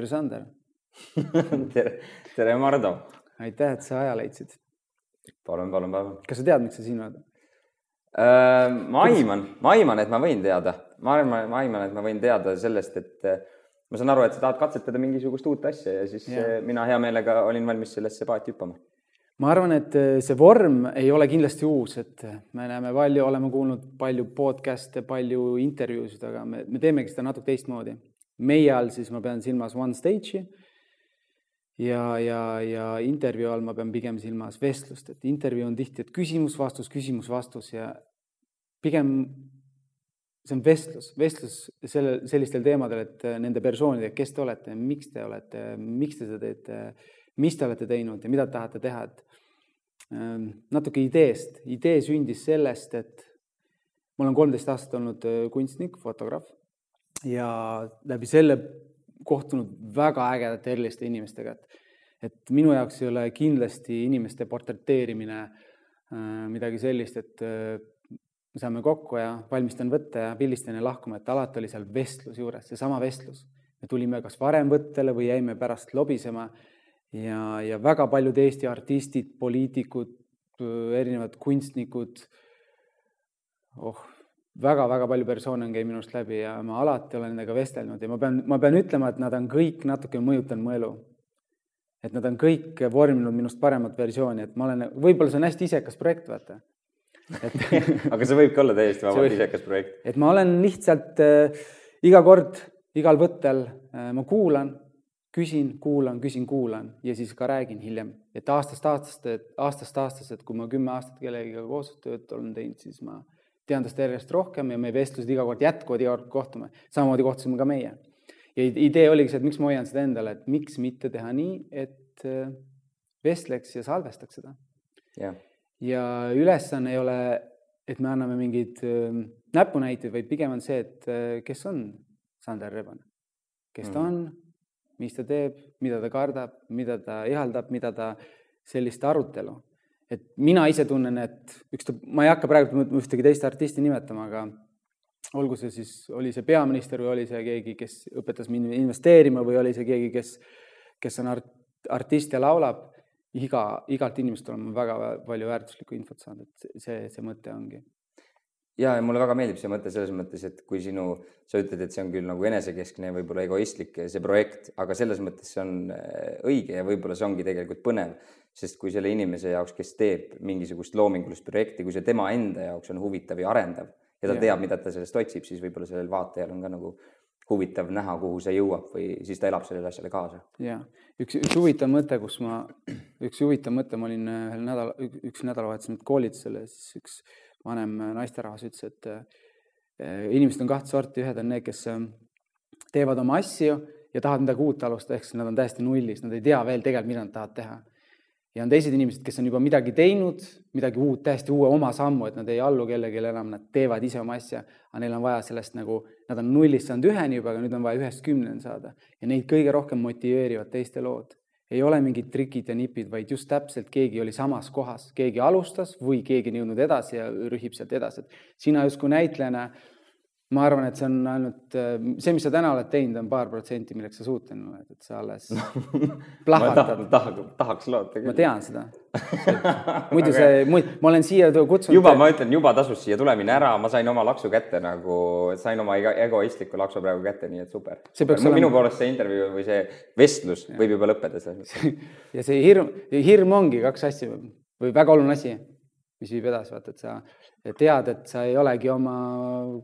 tere, Sander tere, tere, Mardu. aitäh, et sa aja leidsid. palun, palun, palun. kas sa tead, miks sa siin oled? Äh, ma aiman, ma aiman, et ma võin teada, ma arvan, ma aiman, et ma võin teada sellest, et äh, ma saan aru, et sa tahad katsetada mingisugust uut asja ja siis ja. Äh, mina hea meelega olin valmis sellesse paati hüppama. ma arvan, et see vorm ei ole kindlasti uus, et me näeme palju, oleme kuulnud palju podcast'e, palju intervjuusid, aga me, me teemegi seda natuke teistmoodi. Meie all siis ma pean silmas One Stage'i ja, ja, ja intervjuu all ma pean pigem silmas vestlust, et intervjuu on tihti, et küsimus-vastus, küsimus-vastus ja pigem see on vestlus, vestlus selle, sellistel teemadel, et nende persoonidega, kes te olete, miks te olete, miks te seda teete, mis te olete teinud ja mida te tahate teha, et ähm, natuke ideest, idee sündis sellest, et ma olen kolmteist aastat olnud äh, kunstnik, fotograaf ja läbi selle kohtunud väga ägedate eriliste inimestega, et et minu jaoks ei ole kindlasti inimeste portreteerimine äh, midagi sellist, et äh, me saame kokku ja valmistan võtte ja pildistan ja lahkume, et alati oli seal vestlus juures, seesama vestlus. me tulime kas varem võttele või jäime pärast lobisema ja, ja väga paljud Eesti artistid, poliitikud, erinevad kunstnikud, oh väga-väga palju persoone on käinud minust läbi ja ma alati olen nendega vestelnud ja ma pean, ma pean ütlema, et nad on kõik natuke mõjutanud mu elu. et nad on kõik vorminud minust paremat versiooni, et ma olen, võib-olla see on hästi isekas projekt, vaata. et aga see võibki olla täiesti vabalt isekas projekt. et ma olen lihtsalt äh, iga kord, igal võttel äh, ma kuulan, küsin, kuulan, küsin, kuulan ja siis ka räägin hiljem, et aastast aastast, aastast aastast, et kui ma kümme aastat kellegagi koostööd olen teinud, siis ma tean tast järjest rohkem ja meie vestlused iga kord jätkuvad, iga kord kohtume. samamoodi kohtusime ka meie. ja idee oligi see, et miks ma hoian seda endale, et miks mitte teha nii, et äh, vestleks ja salvestaks seda. Yeah.. ja ülesanne ei ole, et me anname mingeid äh, näpunäiteid, vaid pigem on see, et äh, kes on Sander Rebane, kes ta mm. on, mis ta teeb, mida ta kardab, mida ta ihaldab, mida ta, sellist arutelu et mina ise tunnen, et üksta, ma ei hakka praegu ühtegi teist artisti nimetama, aga olgu see siis, oli see peaminister või oli see keegi, kes õpetas mind investeerima või oli see keegi, kes, kes on art, artist ja laulab, iga, igalt inimest olen ma väga palju väärtuslikku infot saanud, et see, see mõte ongi ja, ja mulle väga meeldib see mõte selles mõttes, et kui sinu, sa ütled, et see on küll nagu enesekeskne ja võib-olla egoistlik see projekt, aga selles mõttes see on äh, õige ja võib-olla see ongi tegelikult põnev, sest kui selle inimese jaoks, kes teeb mingisugust loomingulist projekti, kui see tema enda jaoks on huvitav ja arendav ja ta ja. teab, mida ta sellest otsib, siis võib-olla sellel vaatajal on ka nagu huvitav näha, kuhu see jõuab või siis ta elab sellele asjale kaasa. ja üks, üks huvitav mõte, kus ma, üks huvitav mõte, ma olin ühel nädal, üks nädalavahetus nüüd koolitusel ja siis üks vanem äh, naisterahvas ütles, et äh, inimesed on kahte sorti, ühed on need, kes teevad oma asju ja tahavad midagi uut alustada, ehk siis nad on täiesti nullis, nad ei tea veel tegelikult, mida nad tahavad teha ja on teised inimesed, kes on juba midagi teinud, midagi uut, täiesti uue oma sammu, et nad ei allu kellelegi enam, nad teevad ise oma asja, aga neil on vaja sellest nagu, nad on nullist saanud üheni juba, aga nüüd on vaja ühest kümneni saada ja neid kõige rohkem motiveerivad teiste lood. Ei ole mingid trikid ja nipid, vaid just täpselt keegi oli samas kohas, keegi alustas või keegi on jõudnud edasi ja rühib sealt edasi, et sina justkui näitlejana ma arvan, et see on ainult äh, see, mis sa täna oled teinud, on paar protsenti, milleks sa suuteline oled, et sa alles plahvatad. tahaks, tahaks loota küll. ma tean seda. muidu see, ma olen siia kutsunud. juba, ma ütlen, juba tasus siia tulemine ära, ma sain oma laksu kätte nagu, sain oma egoistliku laksu praegu kätte, nii et super. Olema... minu poolest see intervjuu või see vestlus ja. võib juba lõppeda selles mõttes. ja see hirm, hirm ongi kaks asja või väga oluline asi mis viib edasi, vaata, et sa tead, et sa ei olegi oma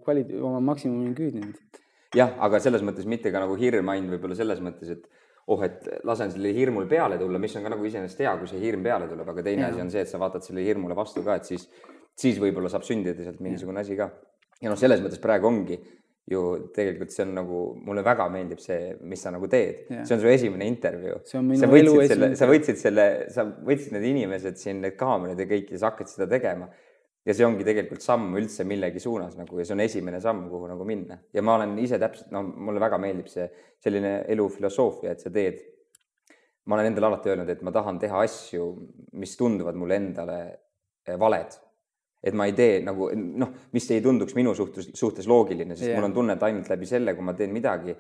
kvali-, oma maksimumini küüdinud. jah, aga selles mõttes mitte ka nagu hirm ainult võib-olla selles mõttes, et oh, et lasen sellele hirmul peale tulla, mis on ka nagu iseenesest hea, kui see hirm peale tuleb, aga teine ja. asi on see, et sa vaatad sellele hirmule vastu ka, et siis, siis võib-olla saab sündida sealt mingisugune asi ka. ja noh, selles mõttes praegu ongi ju tegelikult see on nagu, mulle väga meeldib see, mis sa nagu teed, see on su esimene intervjuu. sa võtsid selle, sa võtsid selle, sa võtsid need inimesed siin, need kaamerad ja kõik ja sa hakkad seda tegema. ja see ongi tegelikult samm üldse millegi suunas nagu ja see on esimene samm, kuhu nagu minna ja ma olen ise täpselt, no mulle väga meeldib see selline elufilosoofia, et sa teed. ma olen endale alati öelnud, et ma tahan teha asju, mis tunduvad mulle endale valed et ma ei tee nagu noh, mis ei tunduks minu suhtes, suhtes loogiline, sest yeah. mul on tunne, et ainult läbi selle, kui ma teen midagi,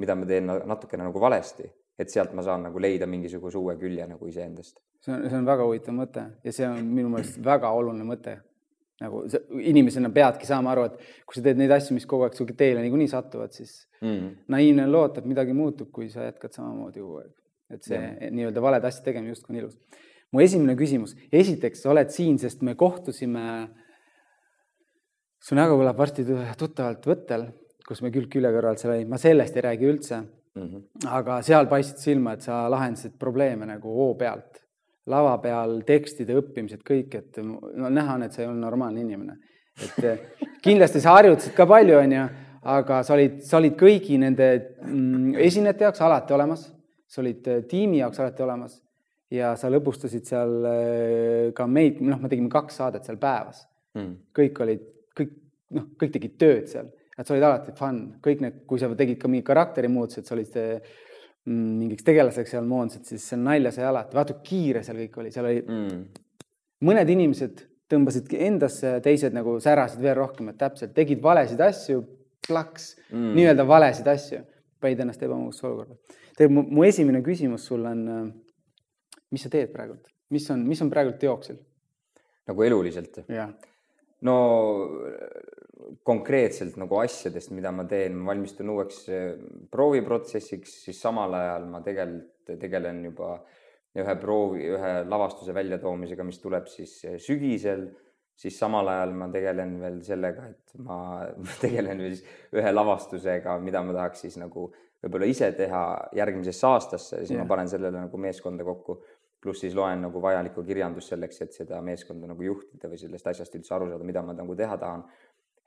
mida ma teen natukene nagu valesti, et sealt ma saan nagu leida mingisuguse uue külje nagu iseendast. see on, see on väga huvitav mõte ja see on minu meelest väga oluline mõte. nagu sa, inimesena peadki saama aru, et kui sa teed neid asju, mis kogu aeg su teele niikuinii satuvad, siis mm. naiivne on loota, et midagi muutub, kui sa jätkad samamoodi kogu aeg. et see nii-öelda valede asjade tegemine justkui on ilus. Mu esimene küsimus, esiteks, sa oled siin, sest me kohtusime su nägu kõlab varsti tuttavalt võttel, kus me külg külje kõrval seal olime, ma sellest ei räägi üldse mm. -hmm. aga seal paistsid silma, et sa lahendasid probleeme nagu hoo pealt, lava peal tekstide õppimised, kõik, et no näha on, et sa ei olnud normaalne inimene. et eh, kindlasti sa harjutasid ka palju, onju, aga sa olid, sa olid kõigi nende mm, esinejate jaoks alati olemas, sa olid eh, tiimi jaoks alati olemas ja sa lõbustasid seal eh, ka meid, noh, me tegime kaks saadet seal päevas. Mm.. kõik olid kõik noh, kõik tegid tööd seal, et sa olid alati fun, kõik need, kui sa tegid ka mingi karakteri muutused, sa olid mm, mingiks tegelaseks seal moondasid, siis see nalja sai alati, vaata kui kiire seal kõik oli, seal oli mm. mõned inimesed tõmbasid endasse, teised nagu särasid veel rohkem, et täpselt tegid valesid asju, plaks mm., nii-öelda valesid asju, panid ennast ebamugavusse olukorda. tegelikult mu esimene küsimus sulle on, mis sa teed praegult, mis on, mis on praegult teoksil? nagu eluliselt? no konkreetselt nagu asjadest, mida ma teen, ma valmistun uueks eh, prooviprotsessiks, siis samal ajal ma tegelikult tegelen juba ühe proovi, ühe lavastuse väljatoomisega, mis tuleb siis eh, sügisel, siis samal ajal ma tegelen veel sellega, et ma tegelen siis ühe lavastusega, mida ma tahaks siis nagu võib-olla ise teha järgmisesse aastasse, siis yeah. ma panen sellele nagu meeskonda kokku pluss siis loen nagu vajalikku kirjandust selleks, et seda meeskonda nagu juhtida või sellest asjast üldse aru saada, mida ma nagu teha tahan.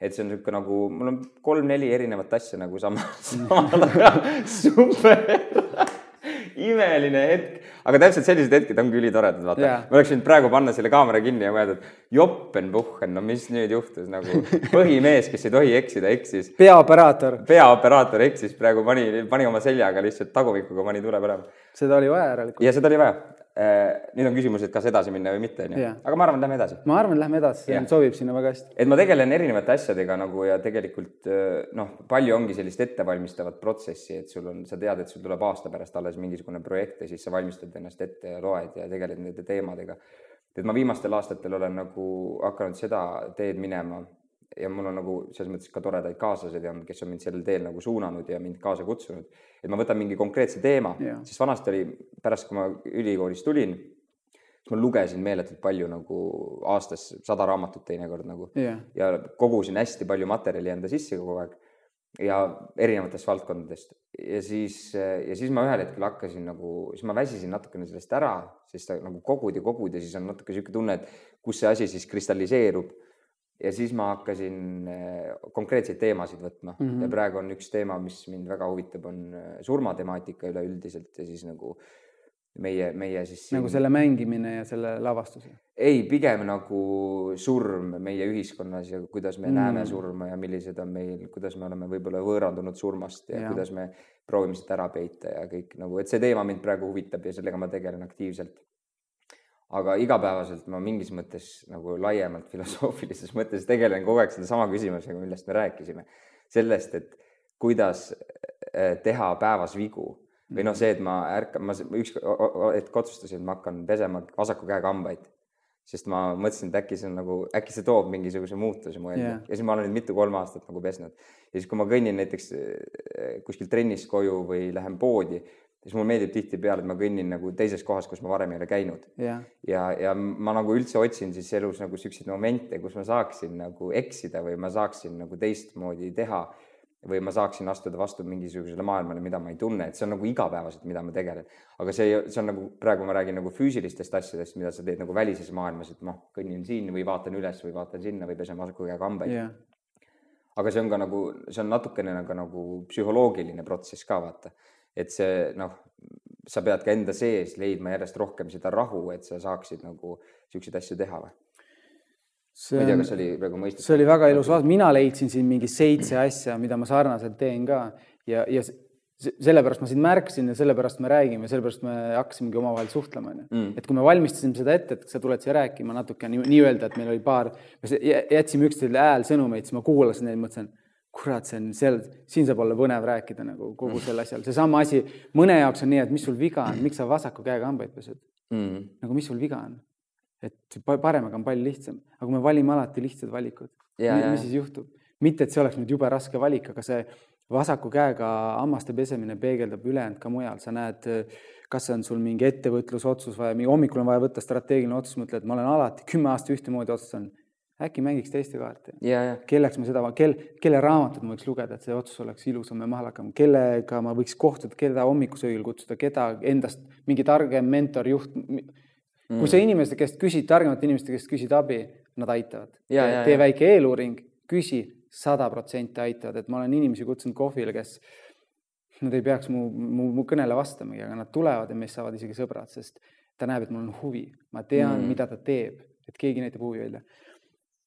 et see on niisugune nagu, mul on kolm-neli erinevat asja nagu sama, samal ajal super imeline hetk, aga täpselt sellised hetked ongi ülitoredad, vaata yeah.. ma oleks võinud praegu panna selle kaamera kinni ja mõelda, et jopenpuhhen, no mis nüüd juhtus nagu põhimees, kes ei tohi eksida, eksis. peaoperaator. peaoperaator eksis praegu, pani, pani oma seljaga lihtsalt tagumikuga pani tule põlema. seda oli vaja järelikult. ja seda oli vaja nüüd on küsimus, et kas edasi minna või mitte, onju. aga ma arvan, lähme edasi. ma arvan, lähme edasi, see sobib sinna väga hästi. et ma tegelen erinevate asjadega nagu ja tegelikult äh, noh, palju ongi sellist ettevalmistavat protsessi, et sul on, sa tead, et sul tuleb aasta pärast alles mingisugune projekt ja siis sa valmistad ennast ette ja loed ja tegeled nende teemadega. et ma viimastel aastatel olen nagu hakanud seda teed minema ja mul on nagu selles mõttes ka toredaid kaaslased olnud, kes on mind sellel teel nagu suunanud ja mind kaasa kutsunud. et ma võtan mingi konkreetse teema, sest vanasti oli pärast, kui ma ülikoolist tulin, siis ma lugesin meeletult palju nagu aastas sada raamatut teinekord nagu. Yeah. ja kogusin hästi palju materjali enda sisse kogu aeg ja erinevatest valdkondadest. Ja siis, ja siis ma ühel hetkel hakkasin nagu, siis ma väsisin natukene sellest ära, sest nagu kogud ja kogud ja siis on natuke niisugune tunne, et kus see asi siis kristalliseerub ja siis ma hakkasin eh, konkreetseid teemasid võtma mm -hmm. ja praegu on üks teema, mis mind väga huvitab, on eh, surmatemaatika üleüldiselt ja siis nagu meie, meie siis siin.... nagu selle mängimine ja selle lavastus? ei, pigem nagu surm meie ühiskonnas ja kuidas me mm. näeme surma ja millised on meil, kuidas me oleme võib-olla võõrandunud surmast ja, ja kuidas me proovime seda ära peita ja kõik nagu, et see teema mind praegu huvitab ja sellega ma tegelen aktiivselt aga igapäevaselt ma mingis mõttes nagu laiemalt filosoofilises mõttes tegelen kogu aeg sedasama küsimusega, millest me rääkisime. sellest, et kuidas eh, teha päevas vigu või noh, see, et ma ärkan, ma üks hetk otsustasin, et ma hakkan pesema vasaku käega hambaid, sest ma mõtlesin, et äkki see on nagu, äkki see toob mingisuguse muutuse mu ellu yeah. ja siis ma olen nüüd mitu-kolm aastat nagu pesnud ja siis, kui ma kõnnin näiteks eh, kuskilt trennist koju või lähen poodi siis mulle meeldib tihtipeale, et ma kõnnin nagu teises kohas, kus ma varem ei ole käinud. ja, ja, ja ma nagu üldse otsin siis elus nagu siukseid momente, kus ma saaksin nagu eksida või ma saaksin nagu teistmoodi teha või ma saaksin astuda vastu mingisugusele maailmale, mida ma ei tunne, et see on nagu igapäevaselt, mida ma tegelen. aga see, see on nagu praegu ma räägin nagu füüsilistest asjadest, mida sa teed nagu välises maailmas, et noh, kõnnin siin või vaatan üles või vaatan sinna või pesen vasaku käega hambaid yeah. aga see on ka nagu, see on natukene nagu, nagu psühholoogiline protsess ka vaata et see noh, sa pead ka enda sees leidma järjest rohkem seda rahu, et sa saaksid nagu siukseid asju teha või? See, ma ei tea, kas oli praegu mõistetav. see oli väga ilus vastus, mina leidsin siin mingi seitse asja, mida ma sarnaselt teen ka ja, ja sellepärast ma sind märkasin ja sellepärast me räägime, sellepärast me hakkasimegi omavahel suhtlema, onju. Mm. et kui me valmistasime seda ette, et sa tuled siia rääkima natuke nii-öelda, et meil oli paar, me jätsime üksteisele häälsõnumeid, siis ma kuulasin neid, mõtlesin kurat, see on seal, siin saab olla põnev rääkida nagu kogu sel asjal, seesama asi, mõne jaoks on nii, et mis sul viga on, miks sa vasaku käega hambaid pesed? Mm.. nagu mis sul viga on? et paremaga on palju lihtsam, aga me valime alati lihtsad valikud, mis siis juhtub? mitte, et see oleks nüüd jube raske valik, aga see vasaku käega hammaste pesemine peegeldab ülejäänud ka mujal, sa näed, kas on sul mingi ettevõtlusotsus vaja, mingi hommikul on vaja võtta strateegiline otsus, mõtled, ma olen alati kümme aastat ühtemoodi otsustanud äkki mängiks teiste kaarte. kelleks ma seda, kel, kelle raamatut ma võiks lugeda, et see otsus oleks ilusam ja mahakam, kellega ma võiks kohtuda, keda hommikusöögil kutsuda, keda endast mingi targem mentor, juht. Mm. kui sa inimeste käest küsid, targemate inimeste käest küsid abi, nad aitavad. tee väike eeluuring, küsi, sada protsenti aitavad, et ma olen inimesi kutsunud kohvile, kes nad ei peaks mu, mu, mu kõnele vastamagi, aga nad tulevad ja meist saavad isegi sõbrad, sest ta näeb, et mul on huvi, ma tean mm., mida ta teeb, et keegi näitab huvi välja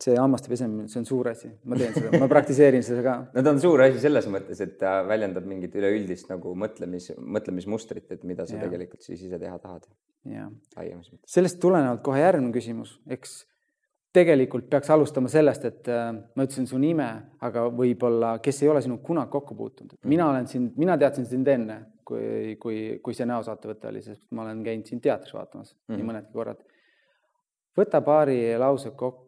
see hammaste pesemine, see on suur asi, ma teen seda, ma praktiseerin seda ka. no ta on suur asi selles mõttes, et ta väljendab mingit üleüldist nagu mõtlemis, mõtlemismustrit, et mida sa ja. tegelikult siis ise teha tahad. laiemas mõttes. sellest tulenevalt kohe järgmine küsimus, eks tegelikult peaks alustama sellest, et äh, ma ütlesin su nime, aga võib-olla, kes ei ole sinuga kunagi kokku puutunud, et mina olen sind, mina teadsin sind enne, kui, kui, kui see näosaatevõte oli, sest ma olen käinud sind teatris vaatamas mm -hmm. nii mõnedki korrad võta paari lause kokku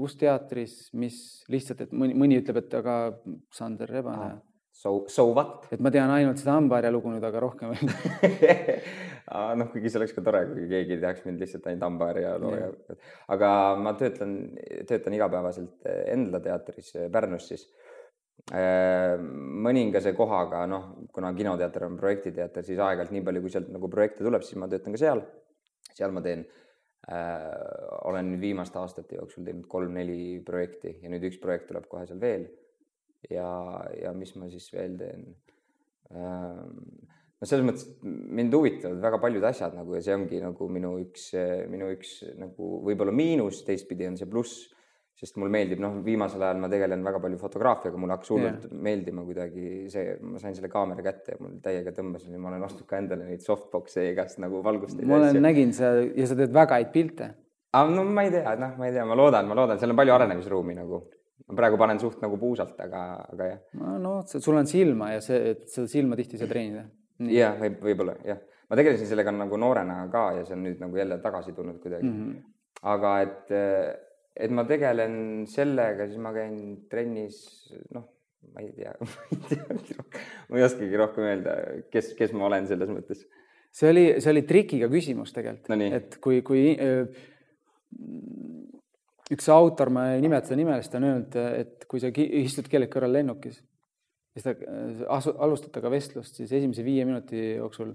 Ust-teatris, mis lihtsalt, et mõni, mõni ütleb, et aga Sander Rebane ah,. So, so what? et ma tean ainult seda hambaharja lugu nüüd, aga rohkem noh, kuigi see oleks ka tore, kui keegi teaks mind lihtsalt ainult hambaharja loo ja aga ma töötan, töötan igapäevaselt Endla teatris Pärnus siis mõningase kohaga, noh, kuna kinoteater on projektiteater, siis aeg-ajalt nii palju, kui sealt nagu projekte tuleb, siis ma töötan ka seal seal ma teen äh,, olen nüüd viimaste aastate jooksul teinud kolm-neli projekti ja nüüd üks projekt tuleb kohe seal veel. ja, ja mis ma siis veel teen äh,? no selles mõttes mind huvitavad väga paljud asjad nagu ja see ongi nagu minu üks, minu üks nagu võib-olla miinus, teistpidi on see pluss sest mulle meeldib, noh, viimasel ajal ma tegelen väga palju fotograafiaga, mulle hakkas hullult yeah. meeldima kuidagi see, ma sain selle kaamera kätte ja mul täiega tõmbasin ja ma olen ostnud ka endale neid softbox'e ja igast nagu valgusteid. ma olen, nägin sa ja sa teed väga häid pilte. no ma ei tea, noh, ma ei tea, ma loodan, ma loodan, seal on palju arenemisruumi nagu. ma praegu panen suht nagu puusalt, aga, aga jah. no, no sul on silma ja see, et seda silma tihti ei saa treenida. jah, võib, võib-olla jah, ma tegelesin sellega nagu noorena ka ja see on nüüd nagu jälle tagasi tulnud kuidagi mm. -hmm. aga et et ma tegelen sellega, siis ma käin trennis, noh, ma ei tea ma ei teagi rohkem, ma ei oskagi rohkem öelda, kes, kes ma olen selles mõttes. see oli, see oli trikiga küsimus tegelikult. No, et kui, kui öö, üks autor, ma ei nimeta nime, siis ta on öelnud, et kui sa istud kellegi kõrval lennukis, siis ta asu, alustad temaga vestlust, siis esimese viie minuti jooksul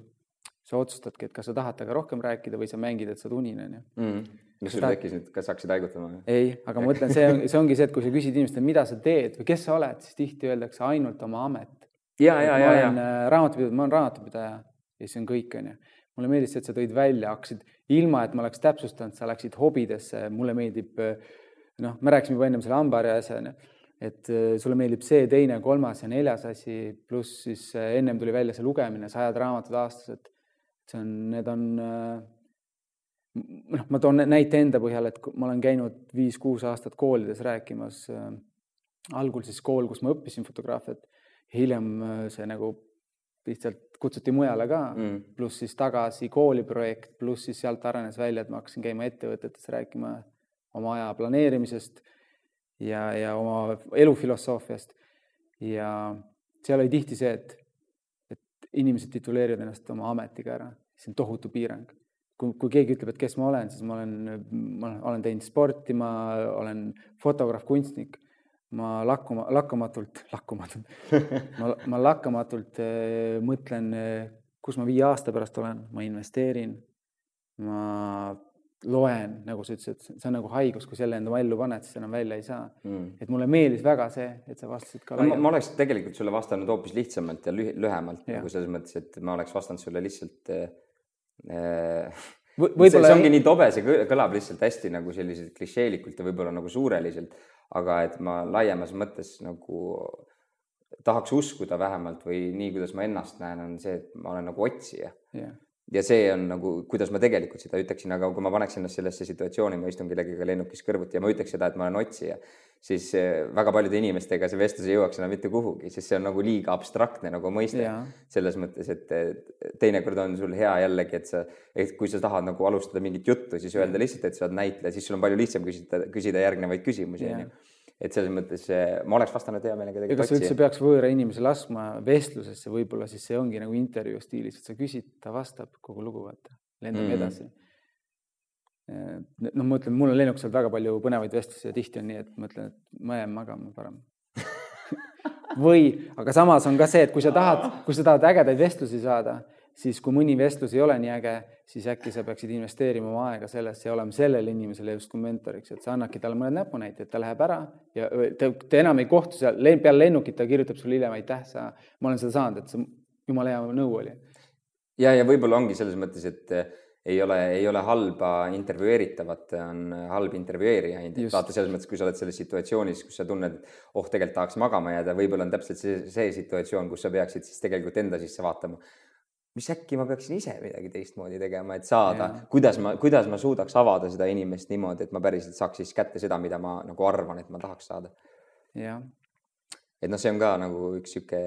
sa otsustadki, et kas sa tahad temaga rohkem rääkida või sa mängid, et sa oled unine, onju mis sul tekkis nüüd, kas hakkasid haigutama? ei, aga ma mõtlen, see on, see ongi see, et kui sa küsid inimestelt, mida sa teed või kes sa oled, siis tihti öeldakse ainult oma amet. ja, ja, ja, ja. Äh, raamatupidaja, ma olen raamatupidaja ja see on kõik, onju. mulle meeldis see, et sa tõid välja, hakkasid ilma, et ma oleks täpsustanud, sa läksid hobidesse, mulle meeldib äh, noh, me rääkisime juba ennem selle hambaharja asja onju, et äh, sulle meeldib see, teine, kolmas ja neljas asi, pluss siis ennem tuli välja see lugemine, sajad raamatud aastas, et see on, need on noh, ma toon näite enda põhjal, et ma olen käinud viis-kuus aastat koolides rääkimas äh,. algul siis kool, kus ma õppisin fotograafiat, hiljem äh, see nagu lihtsalt kutsuti mujale ka mm., pluss siis tagasi kooliprojekt, pluss siis sealt arenes välja, et ma hakkasin käima ettevõtetes rääkima oma aja planeerimisest ja, ja oma elufilosoofiast. ja seal oli tihti see, et inimesed tituleerivad ennast oma ametiga ära, see on tohutu piirang kui, kui keegi ütleb, et kes ma olen, siis ma olen, ma olen teinud sporti, ma olen fotograaf, kunstnik. ma lakkuma, lakkamatult, lakkamatult ma, ma lakkamatult äh, mõtlen, äh, kus ma viie aasta pärast olen, ma investeerin. ma loen, nagu sa ütlesid, see on nagu haigus, kui selle enda ellu paned, siis enam välja ei saa mm.. et mulle meeldis väga see, et sa vastasid ka no,. ma oleks tegelikult sulle vastanud hoopis lihtsamalt ja lühemalt yeah. nagu selles mõttes, et ma oleks vastanud sulle lihtsalt äh, Äh, võib-olla see ongi nii tobe, see kõlab lihtsalt hästi nagu selliselt klišeelikult ja võib-olla nagu suureliselt, aga et ma laiemas mõttes nagu tahaks uskuda vähemalt või nii, kuidas ma ennast näen, on see, et ma olen nagu otsija yeah.. Ja see on nagu, kuidas ma tegelikult seda ütleksin, aga kui ma paneks ennast sellesse situatsiooni, ma istun kellegagi lennukis kõrvuti ja ma ütleks seda, et ma olen otsija, siis eh, väga paljude inimestega see vestlus ei jõuaks enam mitte kuhugi, sest see on nagu liiga abstraktne nagu mõiste. selles mõttes, et teinekord on sul hea jällegi, et sa, et kui sa tahad nagu alustada mingit juttu, siis öelda lihtsalt, et sa oled näitleja, siis sul on palju lihtsam küsida, küsida järgnevaid küsimusi, onju et selles mõttes ma oleks vastanud hea meelega. ja kas sa üldse peaks võõra inimese laskma vestlusesse, võib-olla siis see ongi nagu intervjuu stiilis, et sa küsid, ta vastab, kogu lugu, vaata, lendame mm edasi. noh, ma ütlen, mul on lennukis olnud väga palju põnevaid vestlusi ja tihti on nii, et ma ütlen, et ma jään magama parem või, aga samas on ka see, et kui sa tahad, kui sa tahad ägedaid vestlusi saada siis kui mõni vestlus ei ole nii äge, siis äkki sa peaksid investeerima oma aega sellesse ja olema sellele inimesele justkui mentoriks, et sa annadki talle mõned näpunäited, ta läheb ära ja te, te enam ei kohtu seal, peale lennukit ta kirjutab sulle hiljem aitäh, sa, ma olen seda saanud, et see jumala hea nõu oli. ja, ja võib-olla ongi selles mõttes, et eh, ei ole, ei ole halba intervjueeritavat, on halb intervjueerijaid. vaata selles mõttes, kui sa oled selles situatsioonis, kus sa tunned, oh, tegelikult tahaks magama jääda, võib-olla on täpselt see, see situatsioon, kus sa peaksid siis tegelikult enda sisse vaatama mis äkki ma peaksin ise midagi teistmoodi tegema, et saada, kuidas ma, kuidas ma suudaks avada seda inimest niimoodi, et ma päriselt saaks siis kätte seda, mida ma nagu arvan, et ma tahaks saada. jah. et noh, see on ka nagu üks sihuke.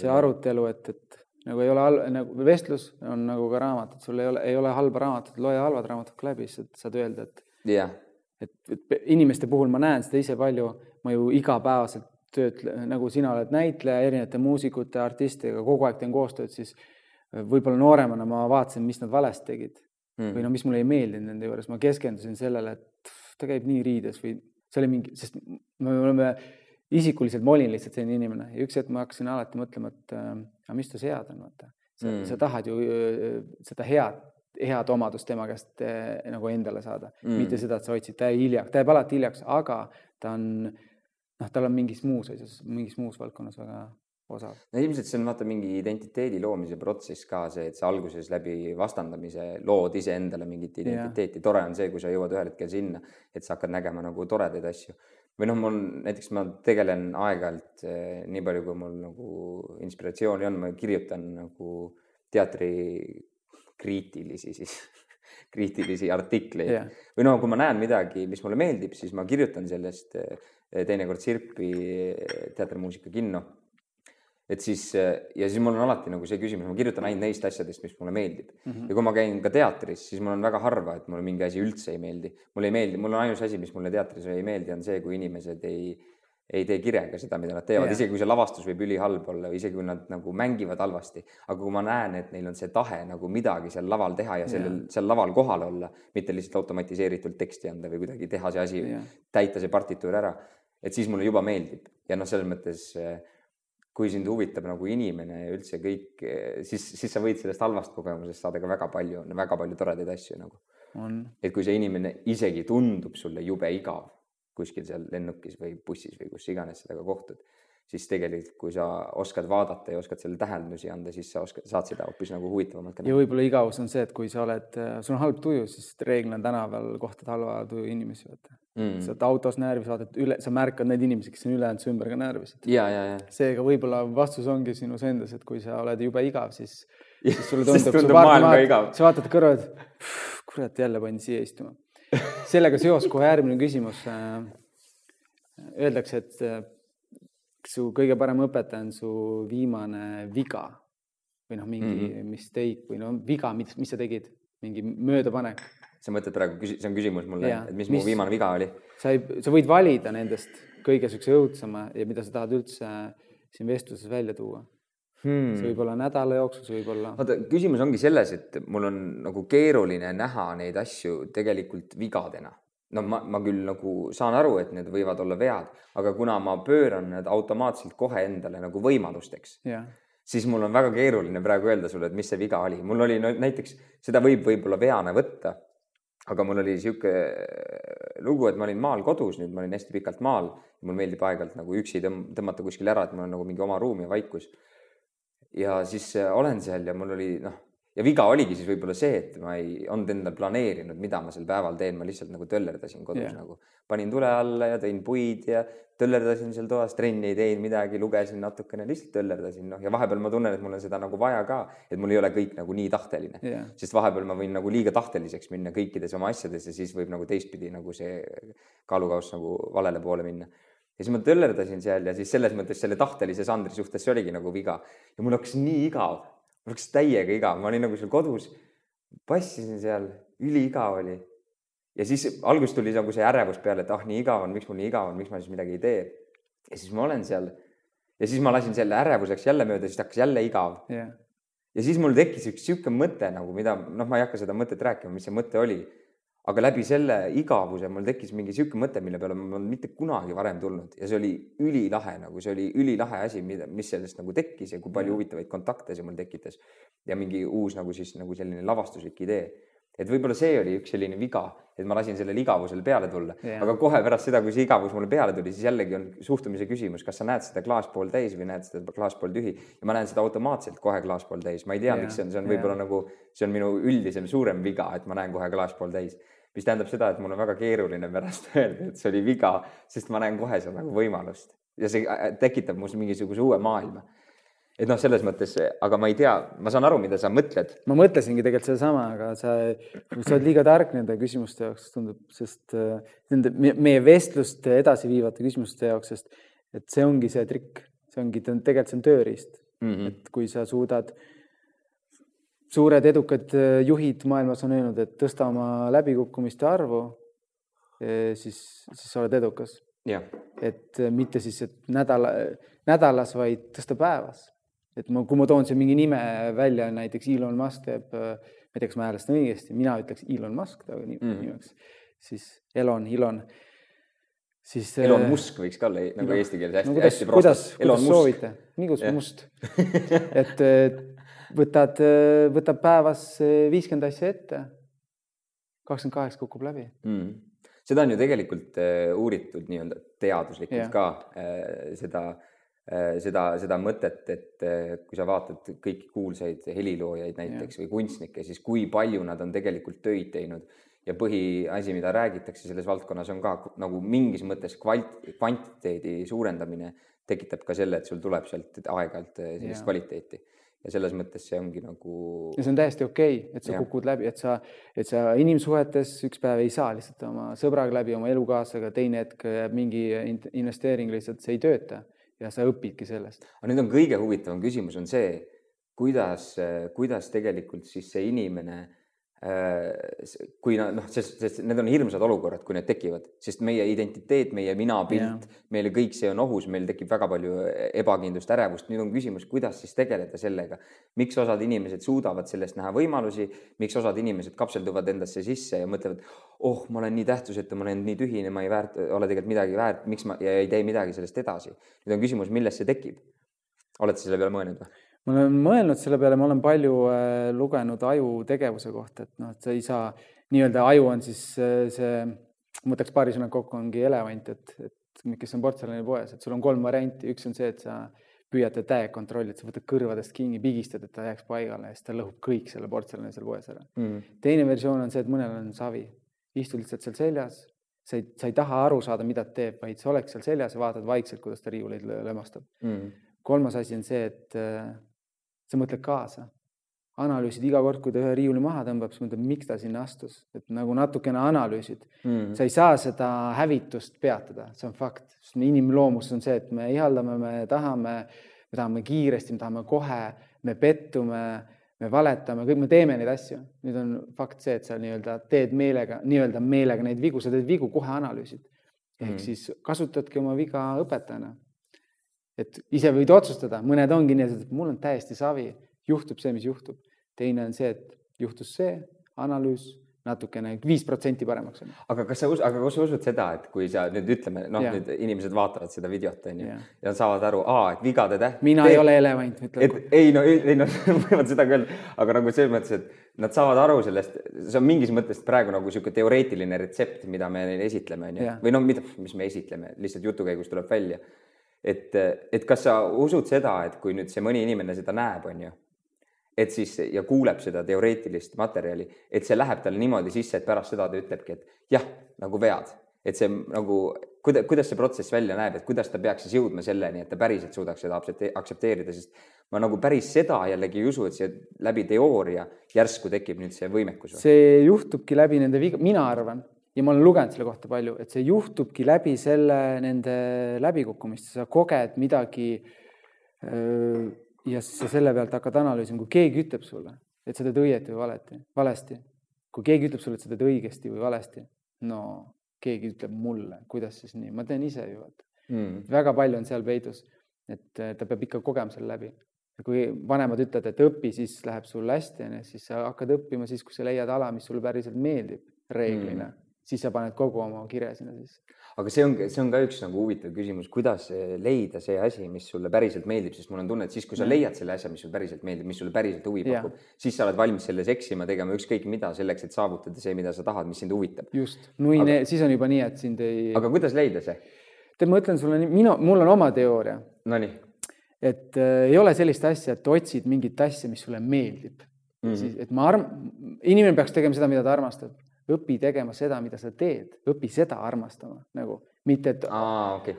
see arutelu, et, et nagu ei ole halb, nagu vestlus on nagu ka raamat, et sul ei ole, ei ole halba raamatut, loe halvad raamatud ka läbi, siis saad öelda, et. jah. et, et inimeste puhul ma näen seda ise palju, ma ju igapäevaselt töötlen, nagu sina oled näitleja erinevate muusikute, artistidega, kogu aeg teen koostööd, siis võib-olla nooremana ma vaatasin, mis nad valesti tegid mm. või no mis mulle ei meeldinud nende juures, ma keskendusin sellele, et ta käib nii riides või see oli mingi, sest me oleme isikuliselt, ma olin lihtsalt selline inimene ja üks hetk ma hakkasin alati mõtlema, et äh, aga mis tas head on, vaata. sa mm., sa tahad ju äh, seda head, head omadust tema käest äh, nagu endale saada mm., mitte seda, et sa hoidsid, ta jäi hiljaks, ta jääb alati hiljaks, aga ta on noh, tal on mingis muus asjas, mingis muus valdkonnas väga osav. no ilmselt see on vaata mingi identiteedi loomise protsess ka see, et sa alguses läbi vastandamise lood iseendale mingit identiteeti, tore on see, kui sa jõuad ühel hetkel sinna, et sa hakkad nägema nagu toredaid asju. või noh, mul näiteks ma tegelen aeg-ajalt eh, nii palju, kui mul nagu inspiratsiooni on, ma kirjutan nagu teatri kriitilisi siis kriitilisi artikleid yeah. või no kui ma näen midagi, mis mulle meeldib, siis ma kirjutan sellest eh, teinekord Sirpi eh, teatrimuusika kinno et siis ja siis mul on alati nagu see küsimus, ma kirjutan ainult neist asjadest, mis mulle meeldib mm. -hmm. ja kui ma käin ka teatris, siis mul on väga harva, et mulle mingi asi üldse ei meeldi. mulle ei meeldi, mul on ainus asi, mis mulle teatris ei meeldi, on see, kui inimesed ei, ei tee kirega seda, mida nad teevad yeah., isegi kui see lavastus võib ülihalb olla või isegi kui nad nagu mängivad halvasti. aga kui ma näen, et neil on see tahe nagu midagi seal laval teha ja sellel yeah., seal laval kohal olla, mitte lihtsalt automatiseeritult teksti anda või kuidagi teha see asi yeah., täita see partituur ära, et siis mulle juba meeldib ja noh, selles mõttes äh, kui sind huvitab nagu inimene ja üldse kõik, siis, siis sa võid sellest halvast kogemusest saada ka väga palju, väga palju toredaid asju nagu. et kui see inimene isegi tundub sulle jube igav kuskil seal lennukis või bussis või kus iganes temaga kohtud siis tegelikult, kui sa oskad vaadata ja oskad selle tähendusi anda, siis sa oskad, saad seda hoopis nagu huvitavamalt ja võib-olla igavus on see, et kui sa oled, sul on halb tuju, siis reeglina tänaval kohtad halva tuju inimesi, vaata mm.. sa oled autos närvis, vaatad üle, sa märkad neid inimesi, kes on ülejäänud su ümber ka närvis. seega võib-olla vastus ongi sinus endas, et kui sa oled jube igav, siis, siis sulle tundub, ka igav. sa vaatad kõrva, et kurat, jälle pandi siia istuma. sellega seos kohe järgmine küsimus. Äh, öeldakse, et äh, su kõige parem õpetaja on su viimane viga või noh, mingi mm -hmm. mistake või no viga, mis, mis sa tegid, mingi möödapanek. sa mõtled praegu, see on küsimus mulle, et mis, mis mu viimane viga oli? sa ei, sa võid valida nendest kõige siukse õudsema ja mida sa tahad üldse siin vestluses välja tuua hmm.. see võib olla nädala jooksul, see võib olla. vaata, küsimus ongi selles, et mul on nagu keeruline näha neid asju tegelikult vigadena no ma, ma küll nagu saan aru, et need võivad olla vead, aga kuna ma pööran need automaatselt kohe endale nagu võimalusteks yeah., siis mul on väga keeruline praegu öelda sulle, et mis see viga oli. mul oli no, näiteks, seda võib võib-olla veana võtta, aga mul oli niisugune lugu, et ma olin maal kodus, nüüd ma olin hästi pikalt maal, mul meeldib aeg-ajalt nagu üksi tõmmata kuskile ära, et mul on nagu mingi oma ruum ja vaikus. ja siis äh, olen seal ja mul oli noh ja viga oligi siis võib-olla see, et ma ei olnud endal planeerinud, mida ma sel päeval teen, ma lihtsalt nagu töllerdasin kodus yeah. nagu, panin tule alla ja tõin puid ja töllerdasin seal toas, trenni ei teinud midagi, lugesin natukene, lihtsalt töllerdasin, noh, ja vahepeal ma tunnen, et mul on seda nagu vaja ka, et mul ei ole kõik nagu nii tahteline. Yeah., sest vahepeal ma võin nagu liiga tahteliseks minna kõikides oma asjades ja siis võib nagu teistpidi nagu see kaalukauss nagu valele poole minna. Ja siis ma töllerdasin seal ja siis selles mõttes selle tahtelise Sandri suhtes see oligi nagu viga. Ja mul hakkas nii igav mul hakkas täiega igav, ma olin nagu seal kodus, passisin seal, üliigav oli. ja siis alguses tuli nagu see ärevus peale, et ah, nii igav on, miks mul nii igav on, miks ma siis midagi ei tee. ja siis ma olen seal. Ja siis ma lasin selle ärevuseks jälle mööda, siis hakkas jälle igav. Yeah.. ja siis mul tekkis üks sihuke mõte nagu, mida noh, ma ei hakka seda mõtet rääkima, mis see mõte oli aga läbi selle igavuse mul tekkis mingi sihuke mõte, mille peale ma polnud mitte kunagi varem tulnud ja see oli ülilahe nagu, see oli ülilahe asi, mida, mis sellest nagu tekkis ja kui palju huvitavaid kontakte see mul tekitas. ja mingi uus nagu siis nagu selline lavastuslik idee. et võib-olla see oli üks selline viga, et ma lasin sellele igavusele peale tulla yeah., aga kohe pärast seda, kui see igavus mulle peale tuli, siis jällegi on suhtumise küsimus, kas sa näed seda klaas pool täis või näed seda klaas pool tühi ja ma näen seda automaatselt kohe klaas pool täis, ma ei tea yeah., miks see on, see on võib-olla yeah. nagu, see on minu üldisem suurem viga, et ma näen kohe klaas pool täis mis tähendab seda, et mul on väga keeruline pärast öelda, et see oli viga, sest ma näen kohe seal nagu võimalust ja see äh, tekitab mus mingisuguse uue maailma. et noh, selles mõttes, aga ma ei tea, ma saan aru, mida sa mõtled. ma mõtlesingi tegelikult sedasama, aga sa, sa oled liiga tark nende küsimuste jaoks, tundub, sest äh, nende meie vestlust edasiviivate küsimuste jaoks, sest et see ongi see trikk, see ongi, tegelikult see on tööriist mm. -hmm. et kui sa suudad äh, suured edukad äh, juhid maailmas on öelnud, et tõsta oma läbikukkumiste arvu, äh, siis, siis sa oled edukas. et äh, mitte siis, et nädala, nädalas, vaid tõsta päevas. et ma, kui ma toon siin mingi nime välja, näiteks Elon Musk teeb, ma ei tea, kas ma häälestan õigesti, mina ütleks Elon Musk ta mm -hmm. nimeks, siis Elon, Elon siis. Elon Musk võiks ka olla nagu eesti keeles hästi no,, hästi kuidas, kuidas soovite, nii kui must et võtad, võtab päevas viiskümmend asja ette. kakskümmend kaheksa kukub läbi mm.. seda on ju tegelikult äh, uuritud nii-öelda teaduslikult yeah. ka äh, seda seda, seda mõtet, et kui sa vaatad kõiki kuulsaid heliloojaid näiteks yeah. või kunstnikke, siis kui palju nad on tegelikult töid teinud ja põhiasi, mida räägitakse selles valdkonnas, on ka nagu mingis mõttes kvalt-, kvantiteedi suurendamine tekitab ka selle, et sul tuleb sealt aeg-ajalt sellist yeah. kvaliteeti ja selles mõttes see ongi nagu. ja see on täiesti okei okay,, et sa ja. kukud läbi, et sa, et sa inimsuhetes üks päev ei saa lihtsalt oma sõbraga läbi, oma elukaaslasega, teine hetk jääb mingi investeering lihtsalt, see ei tööta ja sa õpidki sellest. aga nüüd on kõige huvitavam küsimus on see, kuidas, kuidas tegelikult siis see inimene kui nad noh, sest, sest need on hirmsad olukorrad, kui need tekivad, sest meie identiteet, meie minapilt yeah., meile kõik see on ohus, meil tekib väga palju ebakindlust, ärevust. nüüd on küsimus, kuidas siis tegeleda sellega, miks osad inimesed suudavad sellest näha võimalusi, miks osad inimesed kapselduvad endasse sisse ja mõtlevad, oh, ma olen nii tähtsusetu, ma olen nii tühine, ma ei väärt, ole tegelikult midagi väärt, miks ma ja ei tee midagi sellest edasi. nüüd on küsimus, millest see tekib. oled sa selle peale mõelnud või? Ma olen mõelnud selle peale, ma olen palju äh, lugenud aju tegevuse kohta, et noh, et sa ei saa, nii-öelda aju on siis äh, see, ma võtaks paari sõna kokku, ongi elevant, et, et kes on portselanipoes, et sul on kolm varianti, üks on see, et sa püüad teda täiega kontrollida, sa võtad kõrvadest kinni, pigistad, et ta jääks paigale ja siis ta lõhub kõik selle portselani seal poes ära. Mm.. teine versioon on see, et mõnel on savi, istud lihtsalt seal seljas, sa ei, sa ei taha aru saada, mida ta teeb, vaid sa oleks seal seljas ja vaatad vaikselt, kuidas ta riiuleid lömastab. Mm. kolmas asi on see, et äh, sa mõtled kaasa, analüüsid iga kord, kui ta ühe riiuli maha tõmbab, siis mõtled, miks ta sinna astus, et nagu natukene analüüsid mm.. sa ei saa seda hävitust peatada, see on fakt, sest inimloomus on see, et me ihaldame, me tahame, me tahame kiiresti, me tahame kohe, me pettume, me valetame, kõik me teeme neid asju. nüüd on fakt see, et sa nii-öelda teed meelega, nii-öelda meelega neid vigu, sa teed vigu, kohe analüüsid. ehk mm. siis kasutadki oma viga õpetajana et ise võid otsustada, mõned ongi nii, et mul on täiesti savi, juhtub see, mis juhtub. teine on see, et juhtus see, analüüs natukene viis protsenti paremaks aga kas sa, aga kas sa usud seda, et kui sa nüüd ütleme, noh, nüüd inimesed vaatavad seda videot onju ja. saavad aru, et vigade täht. mina teeb, ei ole elevant, ütleb. et ei no, ei no võivad seda öelda, aga nagu selles mõttes, et nad saavad aru sellest, see on mingis mõttes praegu nagu niisugune teoreetiline retsept, mida me neile esitleme onju, või no mida, mis me esitleme, lihtsalt jutu käigus tuleb välja et, et kas sa usud seda, et kui nüüd see mõni inimene seda näeb, on ju, et siis ja kuuleb seda teoreetilist materjali, et see läheb talle niimoodi sisse, et pärast seda ta ütlebki, et jah, nagu vead, et see nagu kuidas, kuidas see protsess välja näeb, et kuidas ta peaks siis jõudma selleni, et ta päriselt suudaks seda aktsepteerida, sest ma nagu päris seda jällegi ei usu, et see läbi teooria järsku tekib nüüd see võimekus. see juhtubki läbi nende viga, mina arvan ja ma olen lugenud selle kohta palju, et see juhtubki läbi selle, nende läbikukkumiste, sa koged midagi. ja siis sa selle pealt hakkad analüüsima, kui keegi ütleb sulle, et sa teed õieti või valeti, valesti. kui keegi ütleb sulle, et sa teed õigesti või valesti, no keegi ütleb mulle, kuidas siis nii, ma teen ise ju vaata mm.. väga palju on seal peidus, et ta peab ikka kogema selle läbi. ja kui vanemad ütlevad, et õpi, siis läheb sul hästi, onju, siis sa hakkad õppima siis, kui sa leiad ala, mis sulle päriselt meeldib reeglina mm siis sa paned kogu oma kirja sinna sisse. aga see on, see on ka üks nagu huvitav küsimus, kuidas leida see asi, mis sulle päriselt meeldib, sest mul on tunne, et siis, kui sa leiad selle asja, mis sulle päriselt meeldib, mis sulle päriselt huvi pakub, siis sa oled valmis selles eksima, tegema ükskõik mida selleks, et saavutada see, mida sa tahad, mis sind huvitab. just, nui aga..., siis on juba nii, et sind ei. aga kuidas leida see? tead, ma ütlen sulle, minu, mul on oma teooria. Nonii. et äh, ei ole sellist asja, et otsid mingit asja, mis sulle meeldib mm. -hmm. siis, et ma arm-, inimene peaks tegema seda, mida ta armastab õpi tegema seda, mida sa teed, õpi seda armastama nagu, mitte et Aa, okay.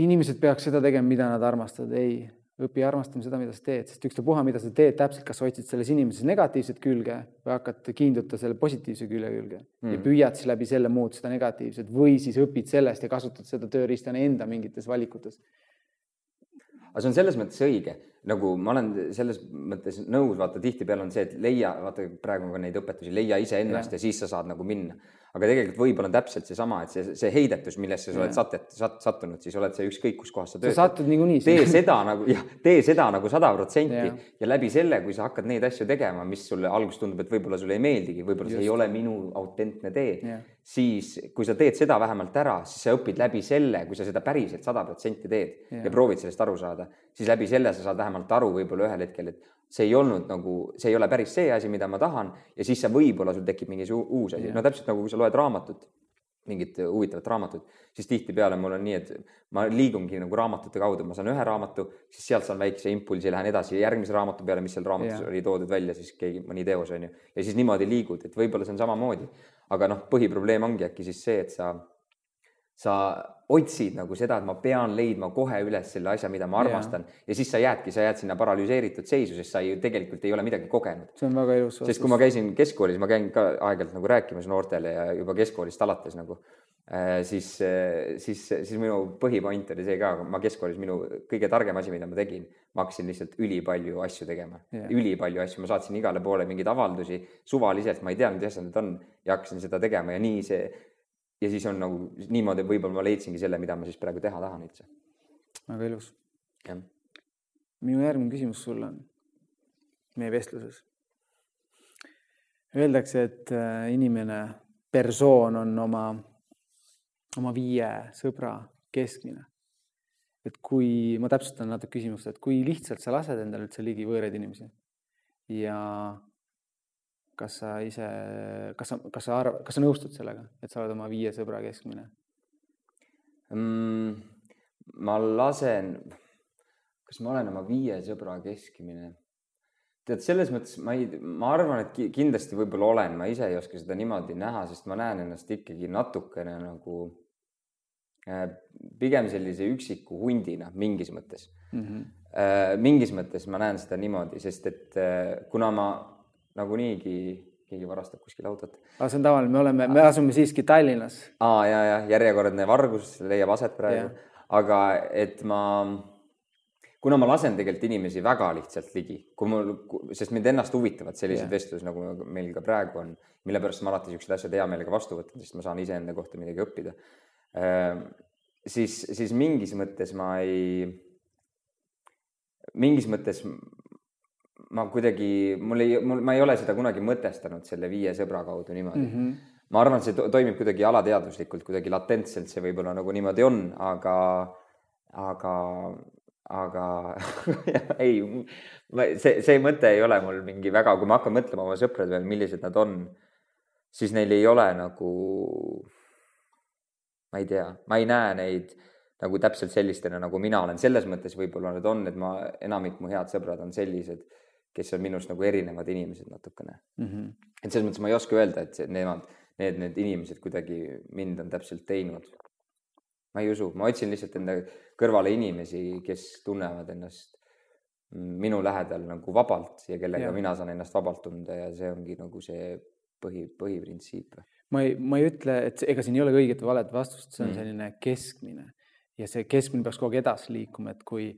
inimesed peaks seda tegema, mida nad armastavad, ei, õpi armastama seda, mida sa teed, sest ükstapuha, mida sa teed täpselt, kas otsid selles inimeses negatiivset külge või hakkad kiinduta selle positiivse külje külge mm. ja püüad siis läbi selle muuta seda negatiivset või siis õpid sellest ja kasutad seda tööriistana enda mingites valikutes aga see on selles mõttes õige, nagu ma olen selles mõttes nõus, vaata tihtipeale on see, et leia, vaata praegu on ka neid õpetusi, leia iseennast ja. ja siis sa saad nagu minna aga tegelikult võib-olla on täpselt seesama, et see, see heidetus, millesse sa oled satet, sat, sattunud, siis oled sa ükskõik kus kohas sa töötad. sa satud niikuinii. tee seda nagu jah, tee seda nagu sada protsenti ja läbi selle, kui sa hakkad neid asju tegema, mis sulle alguses tundub, et võib-olla sulle ei meeldigi, võib-olla see ei ole minu autentne tee, siis kui sa teed seda vähemalt ära, siis sa õpid läbi selle, kui sa seda päriselt sada protsenti teed ja. ja proovid sellest aru saada, siis läbi selle sa saad vähemalt aru võib-olla ühel hetkel, et see ei olnud nagu, see ei ole päris see asi, mida ma tahan ja siis sa võib-olla sul tekib mingi uus asi, no täpselt nagu kui sa loed raamatut, mingit huvitavat raamatut, siis tihtipeale mul on nii, et ma liigungi nagu raamatute kaudu, ma saan ühe raamatu, siis sealt saan väikse impulsi, lähen edasi järgmise raamatu peale, mis seal raamatus ja. oli toodud välja, siis keegi, mõni teos on ju, ja siis niimoodi liigud, et võib-olla see on samamoodi. aga noh, põhiprobleem ongi äkki siis see, et sa sa otsid nagu seda, et ma pean leidma kohe üles selle asja, mida ma armastan ja, ja siis sa jäädki, sa jääd sinna paralüseeritud seisu, sest sa ju tegelikult ei ole midagi kogenud. see on väga ilus sest kui ma käisin keskkoolis, ma käin ka aeg-ajalt nagu rääkimas noortele ja juba keskkoolist alates nagu äh,, siis, siis, siis minu põhipoint oli see ka, ma keskkoolis minu kõige targem asi, mida ma tegin, ma hakkasin lihtsalt ülipalju asju tegema, ülipalju asju, ma saatsin igale poole mingeid avaldusi suvaliselt, ma ei tea, mis asjad need on ja hakkasin seda tegema ja nii see ja siis on nagu niimoodi, võib-olla ma leidsingi selle, mida ma siis praegu teha tahan üldse. väga ilus. minu järgmine küsimus sulle on meie vestluses. Öeldakse, et äh, inimene, persoon on oma, oma viie sõbra keskmine. et kui, ma täpsustan natuke küsimust, et kui lihtsalt sa lased endale üldse ligi võõraid inimesi ja kas sa ise, kas sa, kas sa arvad, kas sa nõustud sellega, et sa oled oma viie sõbra keskmine mm,? ma lasen, kas ma olen oma viie sõbra keskmine? tead, selles mõttes ma ei, ma arvan, et kindlasti võib-olla olen, ma ise ei oska seda niimoodi näha, sest ma näen ennast ikkagi natukene nagu äh, pigem sellise üksiku hundina mingis mõttes mm. -hmm. mingis mõttes ma näen seda niimoodi, sest et äh, kuna ma nagunii keegi varastab kuskil autot. aga see on tavaline, me oleme, me asume siiski Tallinnas. aa ja, ja järjekordne vargus leiab aset praegu, aga et ma, kuna ma lasen tegelikult inimesi väga lihtsalt ligi, kui mul, sest mind ennast huvitavad sellised vestlused, nagu meil ka praegu on, mille pärast ma alati siuksed asjad hea meelega vastu võtan, sest ma saan iseenda kohta midagi õppida. Ehm, siis, siis mingis mõttes ma ei, mingis mõttes ma kuidagi, mul ei, mul, ma ei ole seda kunagi mõtestanud selle viie sõbra kaudu niimoodi mm. -hmm. ma arvan, et see to toimib kuidagi alateadvuslikult, kuidagi latentselt, see võib-olla nagu niimoodi on, aga, aga, aga ei, see, see mõte ei ole mul mingi väga, kui ma hakkan mõtlema oma sõprade peale, millised nad on, siis neil ei ole nagu, ma ei tea, ma ei näe neid nagu täpselt sellistena, nagu mina olen, selles mõttes võib-olla need on, et ma, enamik mu head sõbrad on sellised kes on minust nagu erinevad inimesed natukene mm. -hmm. et selles mõttes ma ei oska öelda, et nemad, need, need inimesed kuidagi mind on täpselt teinud. ma ei usu, ma otsin lihtsalt enda kõrvale inimesi, kes tunnevad ennast minu lähedal nagu vabalt ja kellega ja. mina saan ennast vabalt tunda ja see ongi nagu see põhi, põhiprintsiip. ma ei, ma ei ütle, et ega siin ei ole õiget või valet vastust, see on mm. selline keskmine ja see keskmine peaks kogu aeg edasi liikuma, et kui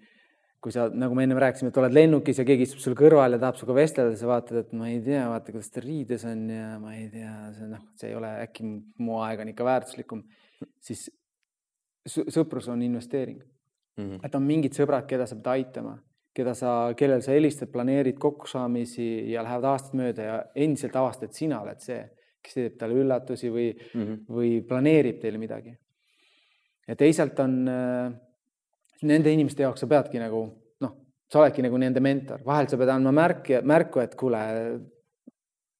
kui sa, nagu me ennem rääkisime, et oled lennukis ja keegi istub sul kõrval ja tahab sinuga vestelda, sa vaatad, et ma ei tea, vaata, kuidas ta riides on ja ma ei tea, see noh, see ei ole äkki mu aeg on ikka väärtuslikum, siis sõprus on investeering mm. -hmm. et on mingid sõbrad, keda sa pead aitama, keda sa, kellel sa helistad, planeerid kokkusaamisi ja lähevad aastad mööda ja endiselt avastad, et sina oled see, kes teeb talle üllatusi või mm, -hmm. või planeerib teile midagi. ja teisalt on äh, nende inimeste jaoks sa peadki nagu noh, sa oledki nagu nende mentor, vahel sa pead andma märki, märku, et kuule,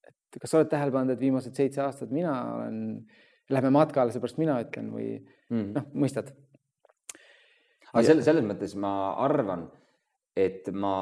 et kas sa oled tähele pannud, et viimased seitse aastat mina olen, lähme matkale, seepärast mina ütlen või mm. noh, mõistad. aga selles, selles mõttes ma arvan, et ma,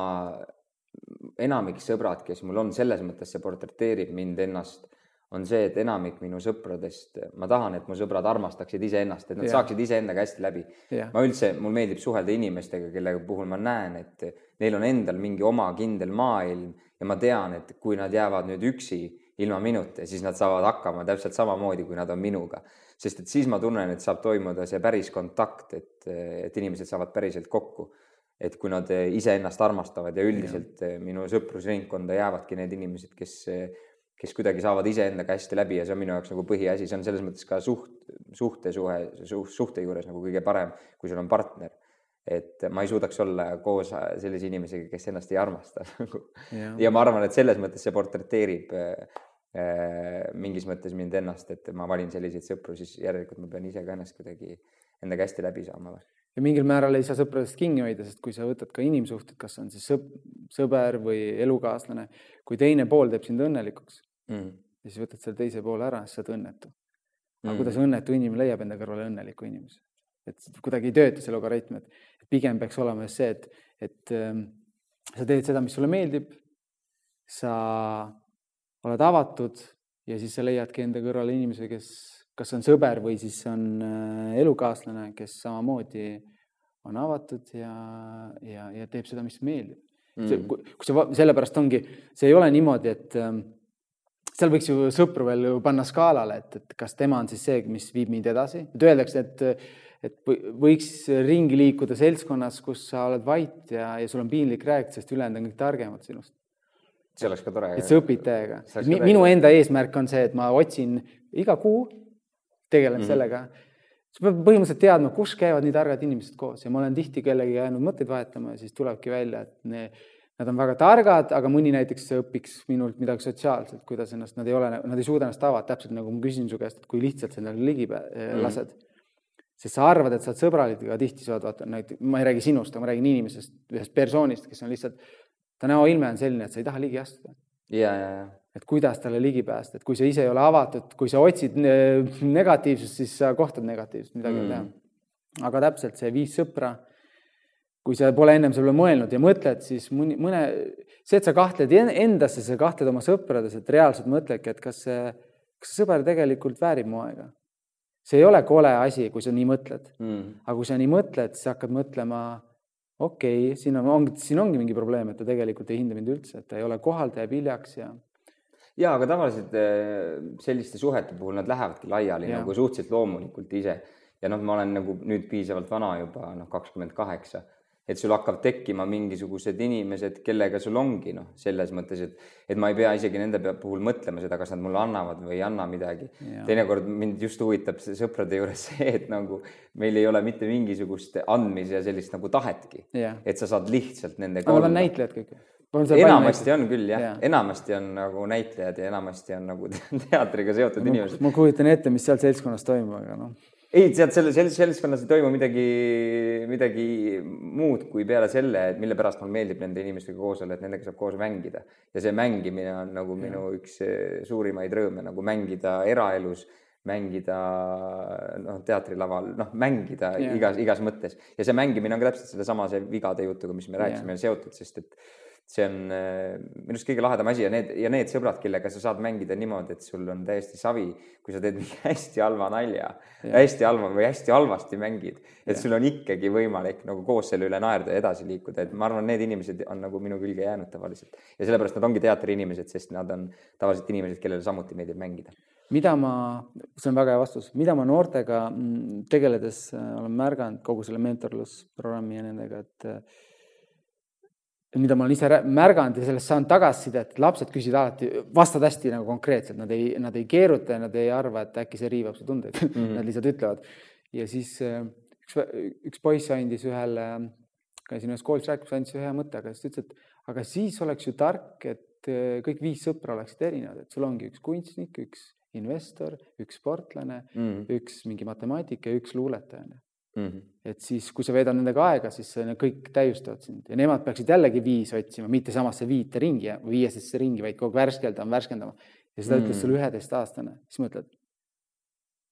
enamik sõbrad, kes mul on, selles mõttes see portreteerib mind ennast on see, et enamik minu sõpradest, ma tahan, et mu sõbrad armastaksid iseennast, et nad ja. saaksid iseendaga hästi läbi. ma üldse, mul meeldib suhelda inimestega, kelle puhul ma näen, et neil on endal mingi oma kindel maailm ja ma tean, et kui nad jäävad nüüd üksi ilma minuta, siis nad saavad hakkama täpselt samamoodi, kui nad on minuga. sest et siis ma tunnen, et saab toimuda see päris kontakt, et, et inimesed saavad päriselt kokku. et kui nad iseennast armastavad ja üldiselt ja. minu sõprusringkonda jäävadki need inimesed, kes kes kuidagi saavad iseendaga hästi läbi ja see on minu jaoks nagu põhiasi, see on selles mõttes ka suht, suhtesuhe, suhte juures nagu kõige parem, kui sul on partner. et ma ei suudaks olla koos sellise inimesega, kes ennast ei armasta nagu ja ma arvan, et selles mõttes see portreteerib äh, mingis mõttes mind ennast, et ma valin selliseid sõpru, siis järelikult ma pean ise ka ennast kuidagi endaga hästi läbi saama või ja mingil määral ei saa sõpradest kinni hoida, sest kui sa võtad ka inimsuhted, kas on siis sõp-, sõber või elukaaslane, kui teine pool teeb sind õnnelikuks mm., ja siis võtad selle teise poole ära, siis sa oled õnnetu. aga mm. kuidas õnnetu inimene leiab enda kõrvale õnneliku inimese? et kuidagi ei tööta see logaritm, et pigem peaks olema just see, et, et ähm, sa teed seda, mis sulle meeldib, sa oled avatud ja siis sa leiadki enda kõrvale inimese, kes kas on sõber või siis on äh, elukaaslane, kes samamoodi on avatud ja, ja, ja teeb seda, mis meeldib mm.. see, kui see, sellepärast ongi, see ei ole niimoodi, et ähm, seal võiks ju sõpru veel ju panna skaalale, et, et kas tema on siis see, mis viib mind edasi, et öeldakse, et, et võiks ringi liikuda seltskonnas, kus sa oled vait ja, ja sul on piinlik rääkida, sest ülejäänud on kõik targemad sinust. see oleks ka tore. et sa õpid täiega. minu enda eesmärk on see, et ma otsin iga kuu, tegelen mm -hmm. sellega sa pead põhimõtteliselt teadma, kus käivad nii targad inimesed koos ja ma olen tihti kellegagi jäänud mõtteid vahetama ja siis tulebki välja, et ne, nad on väga targad, aga mõni näiteks õpiks minult midagi sotsiaalselt, kuidas ennast, nad ei ole, nad ei suuda ennast avada, täpselt nagu ma küsin su käest, et kui lihtsalt sa endale ligi mm. lased mm. sest sa arvad, et sa oled sõbralik, aga tihti sa oled, vaata näiteks, ma ei räägi sinust, aga ma räägin inimesest, ühest persoonist, kes on lihtsalt, ta näoilme on selline, et sa ei taha ligi astuda. ja, ja, ja. Et kuidas talle ligi päästa, et kui sa ise ei ole avatud, kui sa otsid negatiivsust, siis sa kohtad negatiivsust, midagi mm. ei tea. aga täpselt see viis sõpra kui sa pole ennem selle mõelnud ja mõtled, siis mõni, mõne, see, et sa kahtled endasse, sa kahtled oma sõprades, et reaalselt mõtledki, et kas see, kas see sõber tegelikult väärib mu aega. see ei ole kole asi, kui sa nii mõtled mm.. aga kui sa nii mõtled, siis hakkad mõtlema, okei okay,, siin on, on, siin ongi mingi probleem, et ta tegelikult ei hinda mind üldse, et ta ei ole kohal, ta jääb hiljaks ja ja aga tavaliselt eh, selliste suhete puhul nad lähevadki laiali ja. nagu suhteliselt loomulikult ise ja noh, ma olen nagu nüüd piisavalt vana juba noh, kakskümmend kaheksa et sul hakkab tekkima mingisugused inimesed, kellega sul ongi noh, selles mõttes, et, et ma ei pea isegi nende puhul mõtlema seda, kas nad mulle annavad või ei anna midagi. teinekord mind just huvitab sõprade juures see, et nagu meil ei ole mitte mingisugust andmise ja sellist nagu tahetki. et sa saad lihtsalt nendega. aga nad on näitlejad kõik? Enamasti on küll jah ja., enamasti on nagu näitlejad ja enamasti on nagu teatriga seotud ma, inimesed. ma kujutan ette, mis seal seltskonnas toimub, aga noh ei, tead, selle, selles seltskonnas ei toimu midagi, midagi muud kui peale selle, et mille pärast mulle meeldib nende inimestega koos olla, et nendega saab koos mängida. ja see mängimine on nagu minu ja. üks eh, suurimaid rõõme, nagu mängida eraelus, mängida noh, teatrilaval, noh, mängida ja. igas, igas mõttes. ja see mängimine on ka täpselt sedasama, see vigade jutuga, mis me rääkisime, seotud, sest et see on äh, minu arust kõige lahedam asi ja need ja need sõbrad, kellega sa saad mängida niimoodi, et sul on täiesti savi, kui sa teed mingi hästi halva nalja, hästi halva või hästi halvasti mängid, et ja. sul on ikkagi võimalik nagu koos selle üle naerda ja edasi liikuda, et ma arvan, need inimesed on nagu minu külge jäänud tavaliselt. Ja sellepärast nad ongi teatriinimesed, sest nad on tavaliselt inimesed, kellele samuti meeldib mängida. Mida ma, see on väga hea vastus, mida ma noortega mm, tegeledes äh, olen märganud kogu selle mentorlusprogrammi ja nendega, et mida ma olen ise märganud ja sellest saanud tagasisidet, et lapsed küsivad alati, vastavad hästi nagu konkreetselt, nad ei, nad ei keeruta ja nad ei arva, et äkki see riivab su tundeid mm. -hmm. Nad lihtsalt ütlevad. ja siis äh, üks, üks poiss andis ühele, käisin ühes koolis rääkimas, andis ühe hea mõtte, aga siis ta ütles, et aga siis oleks ju tark, et äh, kõik viis sõpra oleksid erinevad, et sul ongi üks kunstnik, üks investor, üks sportlane mm, -hmm. üks mingi matemaatik ja üks luuletaja mm. -hmm. et siis, kui sa veedad nendega aega, siis kõik täiustavad sind ja nemad peaksid jällegi viis otsima, mitte samasse viite ringi viiesesse ringi, vaid kogu aeg värskeldama, värskendama. ja seda mm. ütles sulle üheteistaastane, siis mõtled,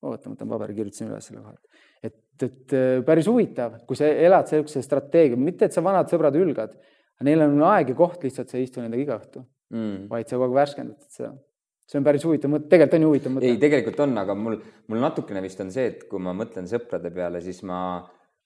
oota, ma võtan paberi, kirjutasin üles selle koha. et, et äh, päris huvitav, kui sa elad niisuguse strateegia, mitte et sa vanad sõbrad hülgad, neil on aeg ja koht lihtsalt, sa ei istu nendega iga õhtu mm., vaid sa kogu aeg värskendad seda see on päris huvitav mõte, tegelikult on ju huvitav mõte. ei, tegelikult on, aga mul, mul natukene vist on see, et kui ma mõtlen sõprade peale, siis ma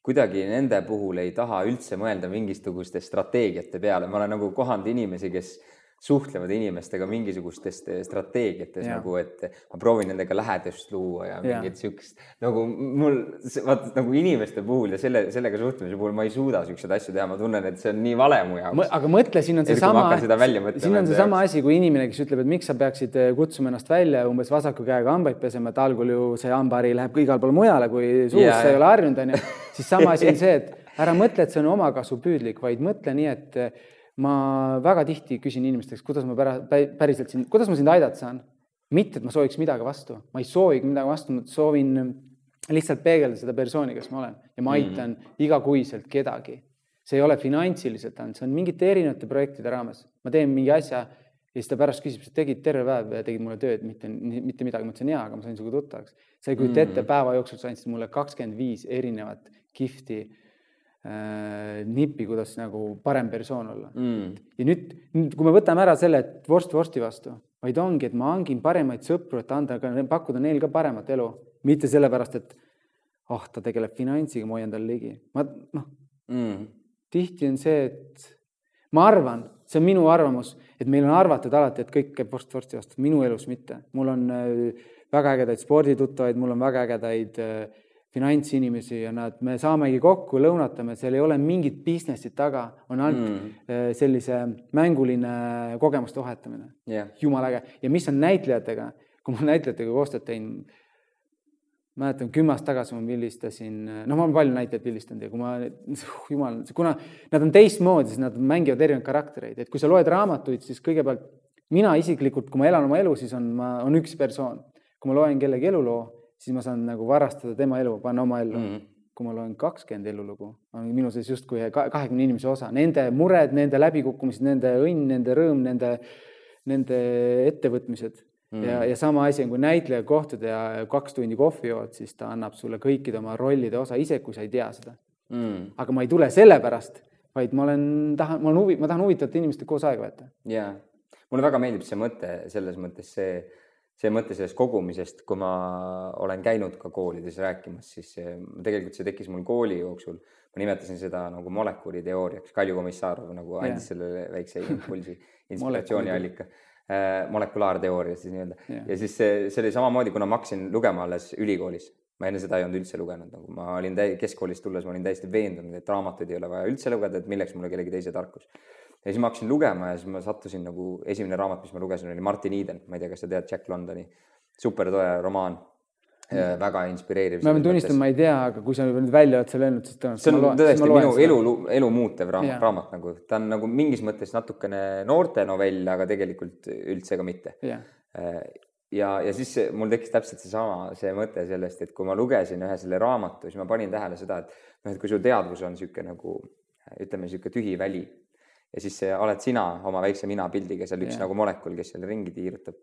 kuidagi nende puhul ei taha üldse mõelda mingisuguste strateegiate peale, ma olen nagu kohanud inimesi, kes suhtlevad inimestega mingisugustest eh, strateegiates ja. nagu, et ma proovin nendega lähedust luua ja mingit siukest nagu mul vaata nagu inimeste puhul ja selle, sellega suhtlemise puhul ma ei suuda siukseid asju teha, ma tunnen, et see on nii vale mu jaoks. aga mõtle, siin on seesama, siin on seesama asi, kui inimene, kes ütleb, et miks sa peaksid eh, kutsuma ennast välja umbes vasaku käega hambaid pesema, et algul ju see hambahari läheb igal pool mujale, kui suus ja, sa ei ole harjunud, onju. siis sama asi on see, et ära mõtle, et see on omakasupüüdlik, vaid mõtle nii, et ma väga tihti küsin inimestest, kuidas ma pära-, päriselt sind, kuidas ma sind aidata saan. mitte, et ma sooviks midagi vastu, ma ei soovigi midagi vastu, ma soovin lihtsalt peegelda seda persooni, kes ma olen ja ma aitan mm -hmm. igakuiselt kedagi. see ei ole finantsiliselt ainult, see on mingite erinevate projektide raames. ma teen mingi asja ja siis ta pärast küsib, sa tegid terve päev ja tegid mulle tööd, mitte, mitte midagi. ma ütlesin jaa, aga ma sain sinuga tuttavaks. sa ei kujuta ette, mhm. päeva jooksul sa andsid mulle kakskümmend viis erinevat kihvti äh, nippi, kuidas nagu parem persoon olla mm.. ja nüüd, nüüd, kui me võtame ära selle, et vorst vorsti vastu, vaid ongi, et ma hangin paremaid sõpru, et anda pakkuda neil ka paremat elu, mitte sellepärast, et oh, ta tegeleb finantsiga, ma hoian talle ligi. ma noh mm., tihti on see, et ma arvan, see on minu arvamus, et meil on arvatud alati, et kõik käib vorst vorsti vastu, minu elus mitte. mul on äh, väga ägedaid spordituttavaid, mul on väga ägedaid äh, finantsinimesi ja nad, me saamegi kokku, lõunatame, seal ei ole mingit business'it taga, on ainult mm. sellise mänguline kogemuste vahetamine. Yeah.. jumala äge. Ja mis on näitlejatega, kui ma näitlejatega koostööd teinud, mäletan kümme aastat tagasi ma pildistasin, noh, ma olen palju näitlejaid pildistanud ja kui ma, jumal, kuna nad on teistmoodi, siis nad mängivad erinevaid karaktereid, et kui sa loed raamatuid, siis kõigepealt mina isiklikult, kui ma elan oma elu, siis on, ma, on üks persoon. kui ma loen kellegi eluloo siis ma saan nagu varastada tema elu, panna oma ellu mm. -hmm. kui ma loen kakskümmend elulugu, on minu sees justkui kahekümne inimese osa, nende mured, nende läbikukkumised, nende õnn, nende rõõm, nende, nende ettevõtmised mm. ja, ja sama asi on, kui näitleja kohtud ja kaks tundi kohvi jood, siis ta annab sulle kõikide oma rollide osa, isegi kui sa ei tea seda mm.. aga ma ei tule sellepärast, vaid ma olen, tahan, ma olen huvi, ma tahan huvitavate inimestega koos aega veeta. jaa, mulle väga meeldib see mõte selles mõttes see see mõte sellest kogumisest, kui ma olen käinud ka koolides rääkimas, siis see, tegelikult see tekkis mul kooli jooksul. ma nimetasin seda nagu molekuuliteooriaks, Kalju Komissarov nagu andis yeah. sellele väikse impulsi, inspiratsiooniallika äh,. molekulaarteooria siis nii-öelda yeah. ja siis see, see oli samamoodi, kuna ma hakkasin lugema alles ülikoolis ma enne seda ei olnud üldse lugenud, nagu ma olin täi-, keskkoolist tulles, ma olin täiesti veendunud, et raamatuid ei ole vaja üldse lugeda, et milleks mulle kellegi teise tarkus ja siis ma hakkasin lugema ja siis ma sattusin nagu, esimene raamat, mis ma lugesin, oli Martin Eden, ma ei tea, kas sa tead Jack Londoni, supertoe romaan mm.. väga inspireeriv. ma pean tunnistama, ma ei tea, aga kui sa nüüd välja oled selle öelnud, siis tõenäoliselt. see on tõesti minu seda. elu, elu muutev raamat, raamat nagu, ta on nagu mingis mõttes natukene noortenovell, aga tegelikult üldse ka mitte yeah. ja, ja siis mul tekkis täpselt seesama, see mõte sellest, et kui ma lugesin ühe selle raamatu, siis ma panin tähele seda, et noh, et kui su teadvus on niisugune nagu ütleme, niisugune tühi väli ja siis oled sina oma väikse mina pildiga seal üks yeah. nagu molekul, kes seal ringi tiirutab.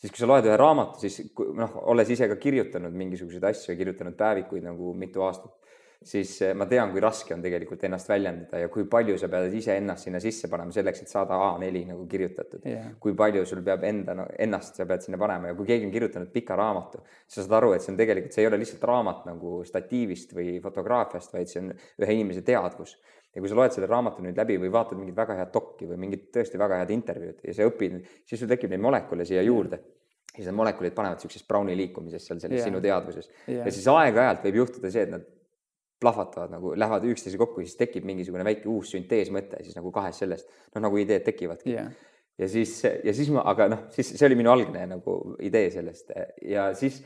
siis, kui sa loed ühe raamatu, siis noh, olles ise ka kirjutanud mingisuguseid asju ja kirjutanud päevikuid nagu mitu aastat, siis eh, ma tean, kui raske on tegelikult ennast väljendada ja kui palju sa pead iseennast sinna sisse panema selleks, et saada A4 nagu kirjutatud yeah.. kui palju sul peab enda no,, ennast sa pead sinna panema ja kui keegi on kirjutanud pika raamatu, sa saad aru, et see on tegelikult, see ei ole lihtsalt raamat nagu statiivist või fotograafiast, vaid see on ühe inimese teadvus ja kui sa loed selle raamatu nüüd läbi või vaatad mingit väga head dokki või mingit tõesti väga head intervjuud ja sa õpid, siis sul tekib neid molekule siia juurde. Ja siis need molekulid panevad siukses Browni liikumises seal selles yeah. sinu teadvuses. Yeah. ja siis aeg-ajalt võib juhtuda see, et nad plahvatavad nagu, lähevad üksteise kokku, siis tekib mingisugune väike uus sünteesmõte siis nagu kahest sellest, noh nagu ideed tekivadki. Yeah. ja siis, ja siis ma, aga noh, siis see oli minu algne nagu idee sellest. Ja siis,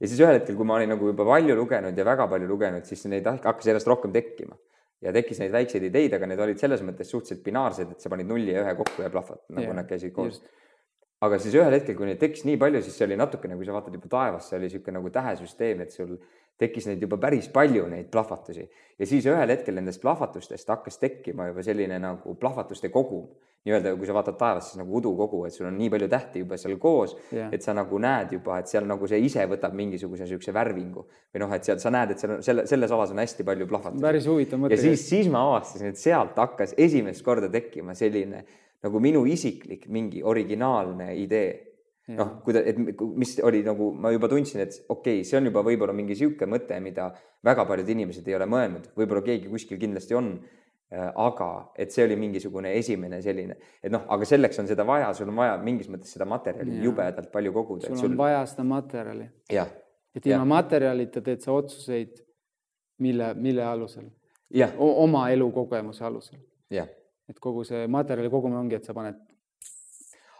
ja siis ühel hetkel, kui ma olin nagu juba palju lugenud ja väga palju lugenud, siis neid hakkas järjest rohkem tekkima ja tekkis neid väikseid ideid, aga need olid selles mõttes suhteliselt binaarsed, et sa panid nulli ja ühe kokku ja plahvad, nagu yeah, nad käisid koos. Aga siis ühel hetkel, kui neid tekkis nii palju, siis see oli natukene, kui sa vaatad juba taevasse, oli niisugune nagu tähesüsteem, et sul tekkis neid juba päris palju, neid plahvatusi. ja siis ühel hetkel nendest plahvatustest hakkas tekkima juba selline nagu plahvatuste kogum. nii-öelda, kui sa vaatad taevast, siis nagu udukogu, et sul on nii palju tähti juba seal koos yeah., et sa nagu näed juba, et seal nagu see ise võtab mingisuguse niisuguse värvingu. või noh, et seal sa näed, et seal on selle, selles alas on hästi palju plahvatusi. päris huvitav mõte. ja siis, siis ma avastasin, et sealt hakkas esimest korda tekkima selline nagu minu isiklik mingi originaalne idee noh, kui ta, et mis oli nagu ma juba tundsin, et okei okay,, see on juba võib-olla mingi sihuke mõte, mida väga paljud inimesed ei ole mõelnud, võib-olla keegi kuskil kindlasti on. Äh, aga et see oli mingisugune esimene selline, et noh, aga selleks on seda vaja, sul on vaja mingis mõttes seda materjali ja. jubedalt palju koguda. sul on sul... vaja seda materjali. et ilma materjalita teed sa otsuseid, mille, mille alusel? Oma elukogemuse alusel. jah et kogu see materjali kogumine ongi, et sa paned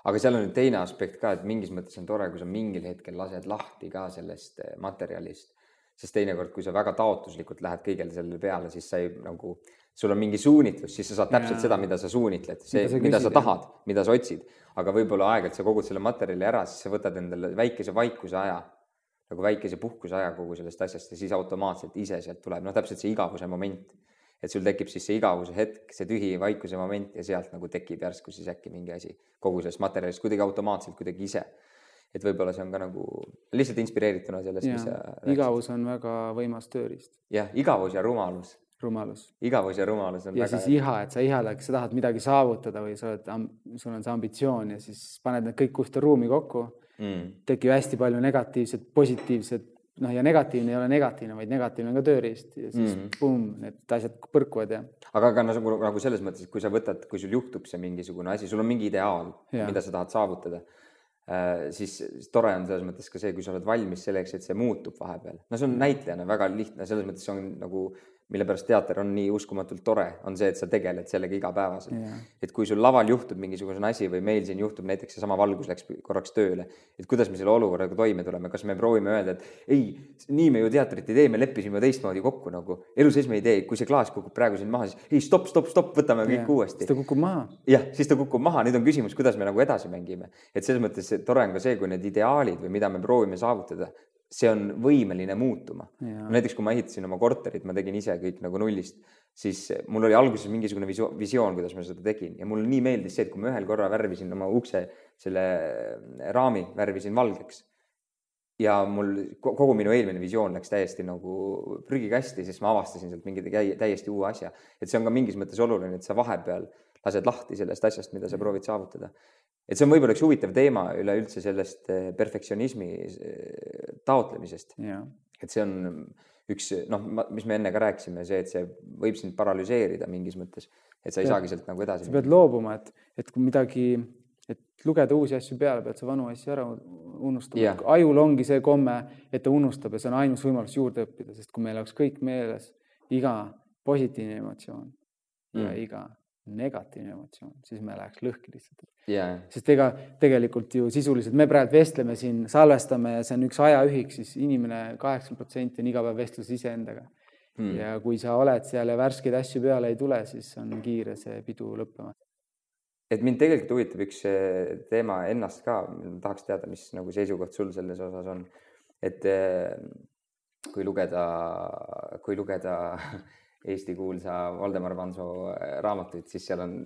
aga seal on nüüd teine aspekt ka, et mingis mõttes on tore, kui sa mingil hetkel lased lahti ka sellest eh, materjalist, sest teinekord, kui sa väga taotluslikult lähed kõigele sellele peale, siis sa ei nagu, sul on mingi suunitlus, siis sa saad täpselt ja. seda, mida sa suunitled, see, mida, mida sa tahad, mida sa otsid, aga võib-olla aeg-ajalt sa kogud selle materjali ära, siis sa võtad endale väikese vaikuse aja, nagu väikese puhkuse aja kogu sellest asjast ja siis automaatselt ise sealt tuleb, noh, täpselt see igavuse moment et sul tekib siis see igavuse hetk, see tühi vaikuse moment ja sealt nagu tekib järsku siis äkki mingi asi kogu sellest materjalist kuidagi automaatselt kuidagi ise. et võib-olla see on ka nagu lihtsalt inspireerituna sellest, mis sa igavus on väga võimas tööriist. jah, igavus ja rumalus. rumalus. igavus ja rumalus on ja väga. siis iha, et sa ihaldad, sa tahad midagi saavutada või sa oled, sul on see ambitsioon ja siis paned need kõik ühte ruumi kokku mm.. tekib hästi palju negatiivset, positiivset noh, ja negatiivne ei ole negatiivne, vaid negatiivne on ka tööriist ja siis mm -hmm. pum, need asjad põrkuvad ja. aga, aga nagu, nagu selles mõttes, kui sa võtad, kui sul juhtub see mingisugune asi, sul on mingi ideaal, mida sa tahad saavutada äh,, siis tore on selles mõttes ka see, kui sa oled valmis selleks, et see muutub vahepeal. no see on näitlejana väga lihtne, selles mõttes see on nagu mille pärast teater on nii uskumatult tore, on see, et sa tegeled sellega igapäevaselt yeah.. et kui sul laval juhtub mingisugune asi või meil siin juhtub näiteks seesama valgus läks korraks tööle, et kuidas me selle olukorraga toime tuleme, kas me proovime öelda, et ei, nii me ju teatrit ei tee, me leppisime teistmoodi kokku nagu. elu sees me ei tee, kui see klaas kukub praegu siin maha, siis ei stopp, stopp, stopp, võtame kõik yeah. uuesti. siis ta kukub maha. jah, siis ta kukub maha, nüüd on küsimus, kuidas me nagu edasi mängime. et selles mõttes tore on ka see, kui need ideaalid või mida me proovime saavutada, see on võimeline muutuma. näiteks kui ma ehitasin oma korterit, ma tegin ise kõik nagu nullist, siis mul oli alguses mingisugune visioon, kuidas ma seda tegin ja mulle nii meeldis see, et kui ma ühel korra värvisin oma ukse, selle raami värvisin valgeks ja mul kogu minu eelmine visioon läks täiesti nagu prügikasti, sest ma avastasin sealt mingi täiesti uue asja. et see on ka mingis mõttes oluline, et sa vahepeal lased lahti sellest asjast, mida sa proovid saavutada et see on võib-olla üks huvitav teema üleüldse sellest eh, perfektsionismi eh, taotlemisest. et see on üks noh, mis me enne ka rääkisime, see, et see võib sind paralüseerida mingis mõttes, et sa ei saagi sealt nagu edasi. sa pead loobuma, et, et kui midagi, et lugeda uusi asju peale, pead sa vanu asju ära unustama. ajul ongi see komme, et ta unustab ja see on ainus võimalus juurde õppida, sest kui meil oleks kõik meeles, iga positiivne emotsioon mm. ja iga negatiivne emotsioon, siis me läheks lõhki lihtsalt yeah.. sest ega tegelikult ju sisuliselt me praegu vestleme siin, salvestame ja see on üks ajaühik, siis inimene kaheksakümmend protsenti on iga päev vestlus iseendaga hmm.. ja kui sa oled seal ja värskeid asju peale ei tule, siis on kiire see pidu lõppema. et mind tegelikult huvitab üks teema ennast ka, tahaks teada, mis nagu seisukoht sul selles osas on. et eh, kui lugeda, kui lugeda Eesti kuulsa Valdemar Vansoo äh, raamatuid, siis seal on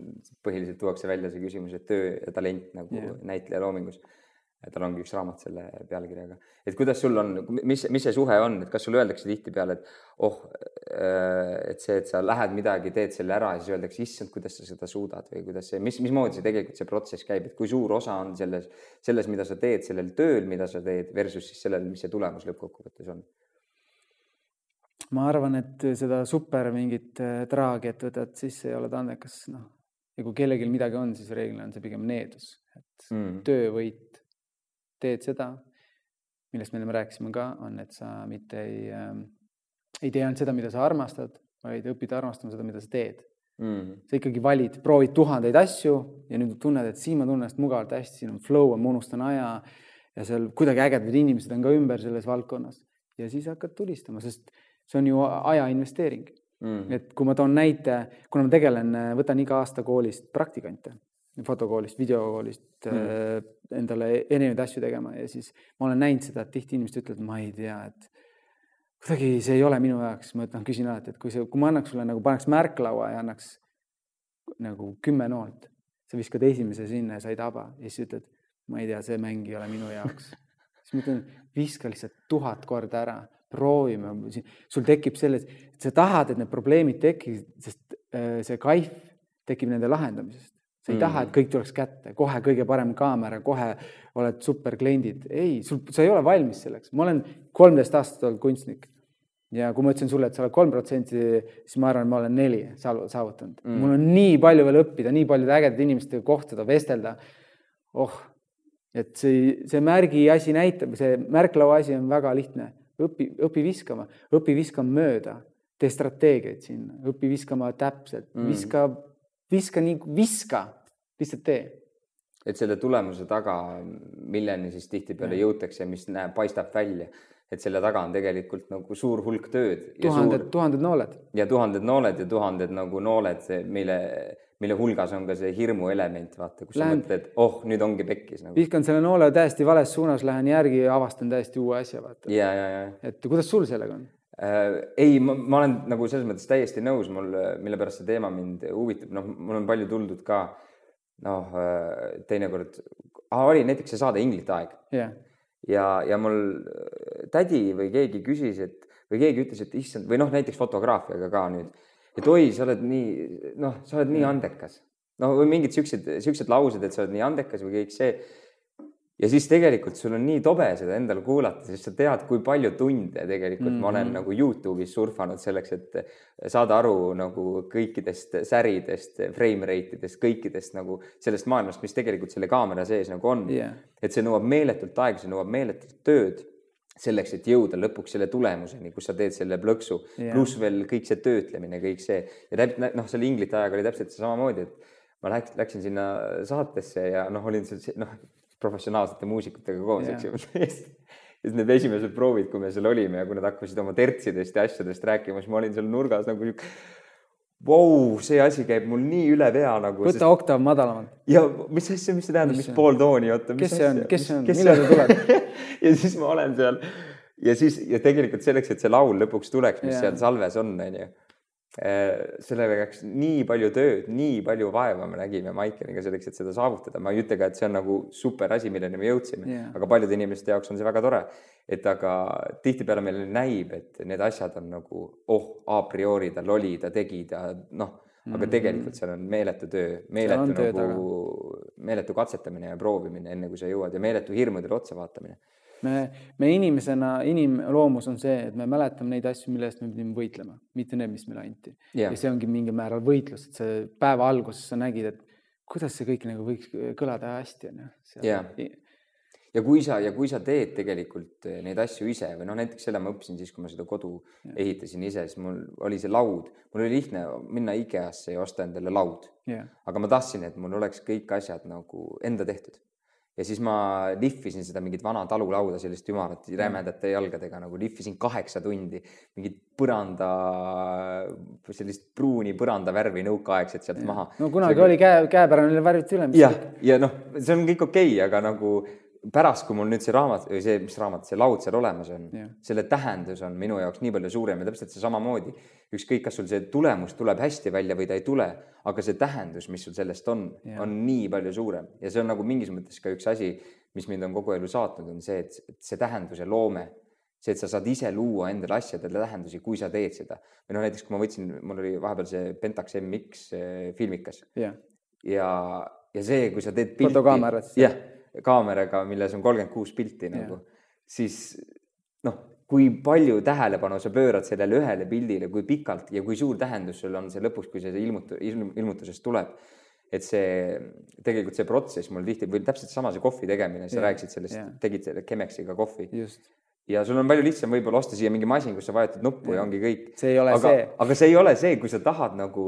põhiliselt tuuakse välja see küsimus, et töö ja talent nagu yeah. näitleja loomingus. tal ongi üks raamat selle pealkirjaga, et kuidas sul on, mis, mis see suhe on, et kas sulle öeldakse tihtipeale, et oh, et see, et sa lähed midagi, teed selle ära ja siis öeldakse, issand, kuidas sa seda suudad või kuidas see, mis, mismoodi see tegelikult see protsess käib, et kui suur osa on selles, selles, mida sa teed, sellel tööl, mida sa teed versus siis sellel, mis see tulemus lõppkokkuvõttes on? Ma arvan, et seda super mingit traagiat võtad sisse ja oled andekas, noh, ja kui kellelgi midagi on, siis reeglina on see pigem needus, et mm. töövõit teed seda, millest me enne rääkisime ka, on, et sa mitte ei äh,, ei tee ainult seda, mida sa armastad, vaid õpid armastama seda, mida sa teed. Mm.. sa ikkagi valid, proovid tuhandeid asju ja nüüd tunned, et siin ma tunnen ennast mugavalt hästi, siin on flow, ma unustan aja ja seal kuidagi ägedad inimesed on ka ümber selles valdkonnas. Ja siis hakkad tulistama, sest see on ju aja investeering mm.. et kui ma toon näite, kuna ma tegelen, võtan iga aasta koolist praktikante fotokoolist, videokoolist mm. Äh, endale erinevaid asju tegema ja siis ma olen näinud seda, et tihti inimesed ütlevad, ma ei tea, et kuidagi see ei ole minu jaoks, ma ütlen, küsin alati, et kui see, kui ma annaks sulle nagu paneks märklaua ja annaks nagu kümme noolt, sa viskad esimese sinna ja sa ei taba ja siis ütled, ma ei tea, see mäng ei ole minu jaoks. siis ma ütlen, viska lihtsalt tuhat korda ära, proovime, sul tekib selles, sa tahad, et need probleemid tekiks, sest äh, see kaif tekib nende lahendamisest sa ei mm. taha, et kõik tuleks kätte, kohe kõige parem kaamera, kohe oled superkliendid. ei, sul, sa ei ole valmis selleks. ma olen kolmteist aastat olnud kunstnik ja kui ma ütlesin sulle, et sa oled kolm protsenti, siis ma arvan, ma olen neli saavutanud mm.. mul on nii palju veel õppida, nii paljude ägedate inimestega kohtuda, vestelda. oh, et see, see märgi asi näitab, see märklaua asi on väga lihtne. Õpi, õpi viskama, õpi viskama mööda, tee strateegiaid sinna, õpi viskama täpselt mm., viska viska nii, viska, lihtsalt tee. et selle tulemuse taga, milleni siis tihtipeale jõutakse, mis näeb, paistab välja, et selle taga on tegelikult nagu suur hulk tööd. tuhanded, tuhanded nooled. ja tuhanded nooled ja tuhanded nagu nooled, mille, mille hulgas on ka see hirmu element, vaata, kus lähen, sa mõtled, oh, nüüd ongi pekkis nagu.. viskan selle noole täiesti vales suunas, lähen järgi ja avastan täiesti uue asja, vaata. ja, ja, ja. et kuidas sul sellega on? Äh, ei, ma olen nagu selles mõttes täiesti nõus, mul, mille pärast see teema mind huvitab, noh, mul on palju tuldud ka noh, äh, teinekord ah,, oli näiteks see saade Inglite aeg yeah. ja, ja mul tädi või keegi küsis, et või keegi ütles, et issand või noh, näiteks fotograafiaga ka nüüd, et oi, sa oled nii noh, sa oled nii andekas. no või mingid siuksed, siuksed laused, et sa oled nii andekas või kõik see ja siis tegelikult sul on nii tobe seda endal kuulata, sest sa tead, kui palju tunde tegelikult mm -hmm. ma olen mhm. nagu Youtube'is surfanud selleks, et saada aru nagu kõikidest säridest, frame rate idest, kõikidest nagu sellest maailmast, mis tegelikult selle kaamera sees nagu on yeah.. et see nõuab meeletult aega, see nõuab meeletult tööd selleks, et jõuda lõpuks selle tulemuseni, kus sa teed selle plõksu yeah., pluss veel kõik see töötlemine, kõik see ja täpselt noh, selle inglite ajaga oli täpselt samamoodi, et ma läks, läksin sinna saatesse ja noh, olin seal noh, professionaalsete muusikutega koos yeah., eks ju. siis need esimesed proovid, kui me seal olime ja kui nad hakkasid oma tertsidest ja asjadest rääkima, siis ma olin seal nurgas nagu sihuke Vau, see asi käib mul nii üle pea nagu. võta sest... oktav madalamalt. ja mis asja, mis see tähendab, mis pool tooni, oota. kes see on, kes see on, millal ta tuleb ja siis ma olen seal ja siis ja tegelikult selleks, et see laul lõpuks tuleks, mis yeah. seal salves on, onju sellega läks nii palju tööd, nii palju vaeva me nägime Maikeniga selleks, et seda saavutada. ma ei ütle ka, et see on nagu super asi, milleni me jõudsime yeah., aga paljude inimeste jaoks on see väga tore. et aga tihtipeale meile näib, et need asjad on nagu oh, a priori ta loli, ta tegi, ta noh, aga mm -hmm. tegelikult seal on meeletu töö, meeletu nagu, meeletu katsetamine ja proovimine, enne kui sa jõuad ja meeletu hirmudele otsa vaatamine me, me inimesena, inimloomus on see, et me mäletame neid asju, mille eest me pidime võitlema, mitte need, mis meile anti yeah.. ja see ongi mingil määral võitlus, et see päeva alguses sa nägid, et kuidas see kõik nagu võiks kõlada hästi, on ju. ja, ja kui sa, ja kui sa teed tegelikult eh, neid asju ise või noh, näiteks selle ma õppisin siis, kui ma seda kodu ja. ehitasin ise, siis mul oli see laud, mul oli lihtne minna IKEA-sse ja osta endale laud. aga ma tahtsin, et mul oleks kõik asjad nagu enda tehtud ja siis ma lihvisin seda mingit vana talulauda, sellist ümarat rämedate jalgadega nagu lihvisin kaheksa tundi, mingit põranda, sellist pruuni põrandavärvi nõukaaegset sealt ja. maha. no kunagi see... oli käe, käepärane värviti üle. jah, ja, ja noh, see on kõik okei okay,, aga nagu pärast, kui mul nüüd see raamat või see, mis raamat, see laud seal olemas on selle tähendus on minu jaoks nii palju suurem ja täpselt see samamoodi. Ükskõik, kas sul see tulemus tuleb hästi välja või ta ei tule, aga see tähendus, mis sul sellest on, on nii palju suurem. Ja see on nagu mingis mõttes ka üks asi, mis mind on kogu elu saatnud, on see, et see tähenduse loome, see, et sa saad ise luua endale asjadele tähendusi, kui sa teed seda. või noh, näiteks kui ma võtsin, mul oli vahepeal see Pentax MX eh, filmikas. Jah, ja, ja see, kui sa teed pilti. Fotokaamerat siis, jah, kaameraga, milles on kolmkümmend kuus pilti nagu, siis noh, kui palju tähelepanu sa pöörad sellele ühele pildile, kui pikalt ja kui suur tähendus sul on see lõpuks, kui see ilmutu- ilm- ilmutusest tuleb. et see tegelikult see protsess mul tihti või täpselt sama see kohvi tegemine, sa Jah, rääkisid sellest jah., tegid selle Chemexiga kohvi ja sul on palju lihtsam võib-olla osta siia mingi masin, kus sa vajutad nuppu ja Jah. ongi kõik see ei ole aga see,, aga see ei ole see, kui sa tahad nagu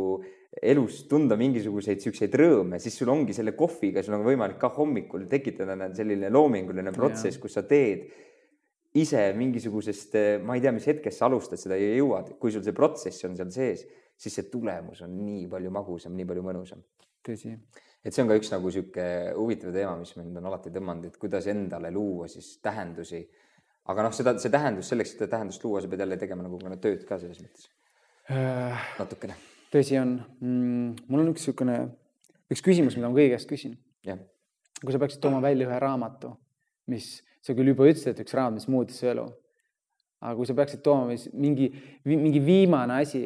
elus tunda mingisuguseid siukseid rõõme, siis sul ongi selle kohviga, sul on võimalik ka hommikul tekitada selline loominguline protsess, kus sa teed ise mingisugusest, ma ei tea, mis hetkest sa alustad seda ja jõuad, kui sul see protsess on seal sees, siis see tulemus on nii palju magusam, nii palju mõnusam. tõsi, et see on ka üks nagu sihuke huvitav teema, mis mind on alati tõmmanud, et kuidas endale luua siis tähendusi. aga noh, seda, see tähendus selleks, et seda tähendust luua, sa pead jälle tegema nagu tööd ka selles mõttes natukene, tõsi on mm,. mul on üks niisugune, üks küsimus, mida ma kõigi käest küsin. kui sa peaksid tooma välja ühe raamatu, mis, sa küll juba ütlesid, et üks raamat, mis muutis su elu. aga kui sa peaksid tooma mingi, mingi viimane asi,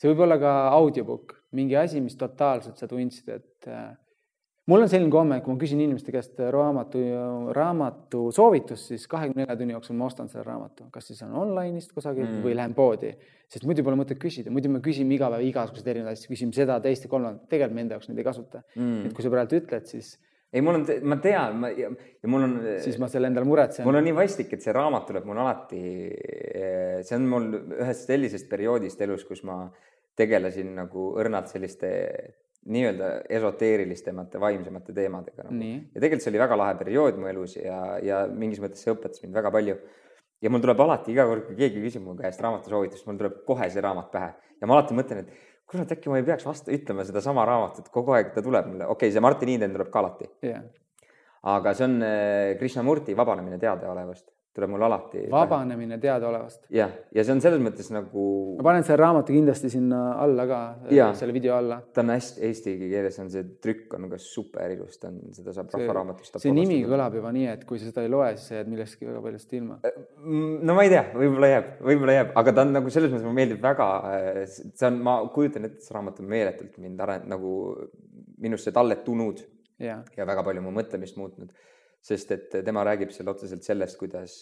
see võib olla ka audiobook, mingi asi, mis totaalselt sa tundsid, et äh, mul on selline komme, et kui ma küsin inimeste käest raamatu, raamatu soovitust, siis kahekümne nelja tunni jooksul ma ostan selle raamatu, kas siis on online'ist kusagilt mm. või lähen poodi, sest muidu pole mõtet küsida, muidu me küsime iga päev igasuguseid erinevaid asju, küsime seda, teist ja kolmandat, tegelikult me enda jaoks neid ei kasuta mm.. et kui sa praegu ütled, siis, ei, mul on, ma tean, ma ja, ja mul on, siis ma selle endale muretsen. mul on nii vastik, et see raamat tuleb mul alati, see on mul ühest sellisest perioodist elus, kus ma tegelesin nagu õrnalt selliste nii-öelda esoteerilisemate, vaimsemate teemadega nagu.. ja tegelikult see oli väga lahe periood mu elus ja, ja mingis mõttes see õpetas mind väga palju. ja mul tuleb alati iga kord, kui keegi küsib mu käest raamatusoovitust, mul tuleb kohe see raamat pähe ja ma alati mõtlen, et kurat, äkki ma ei peaks vastu ütlema sedasama raamatut, kogu aeg ta tuleb mulle, okei okay,, see Martin Eden tuleb ka alati, jah. aga see on äh, Krishnamurti Vabanemine teadaolevast, tuleb mul alati. vabanemine teadaolevast. jah, ja see on selles mõttes nagu, ma panen selle raamatu kindlasti sinna alla ka, Jaa. selle video alla. ta on hästi eesti keeles on see trükk on ka super ilus, ta on, seda saab Rahvaraamatust. see nimi kõlab juba nii, et kui sa seda ei loe, siis sa jääd millestki väga paljust ilma. Mm, no ma ei tea, võib-olla jääb, võib-olla jääb, aga ta on nagu selles mõttes mulle meeldib väga, see on, ma kujutan ette, see raamat on meeletult mind arend- nagu minusse talletunud jah, ja väga palju mu mõtlemist muutnud. Sest et tema räägib seal otseselt sellest, kuidas,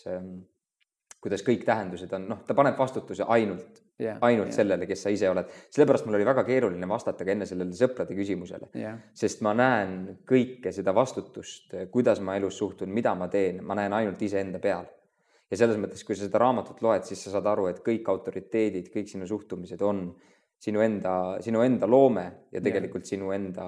kuidas kõik tähendused on, noh, ta paneb vastutuse ainult, jah. ainult sellele, kes sa ise oled. sellepärast mul oli väga keeruline vastata ka enne sellele sõprade küsimusele jah, sest ma näen kõike seda vastutust, kuidas ma elus suhtun, mida ma teen, ma näen ainult iseenda peal. ja selles mõttes, kui sa seda raamatut loed, siis sa saad aru, et kõik autoriteedid, kõik sinu suhtumised on sinu enda, sinu enda loome ja tegelikult yeah. sinu enda,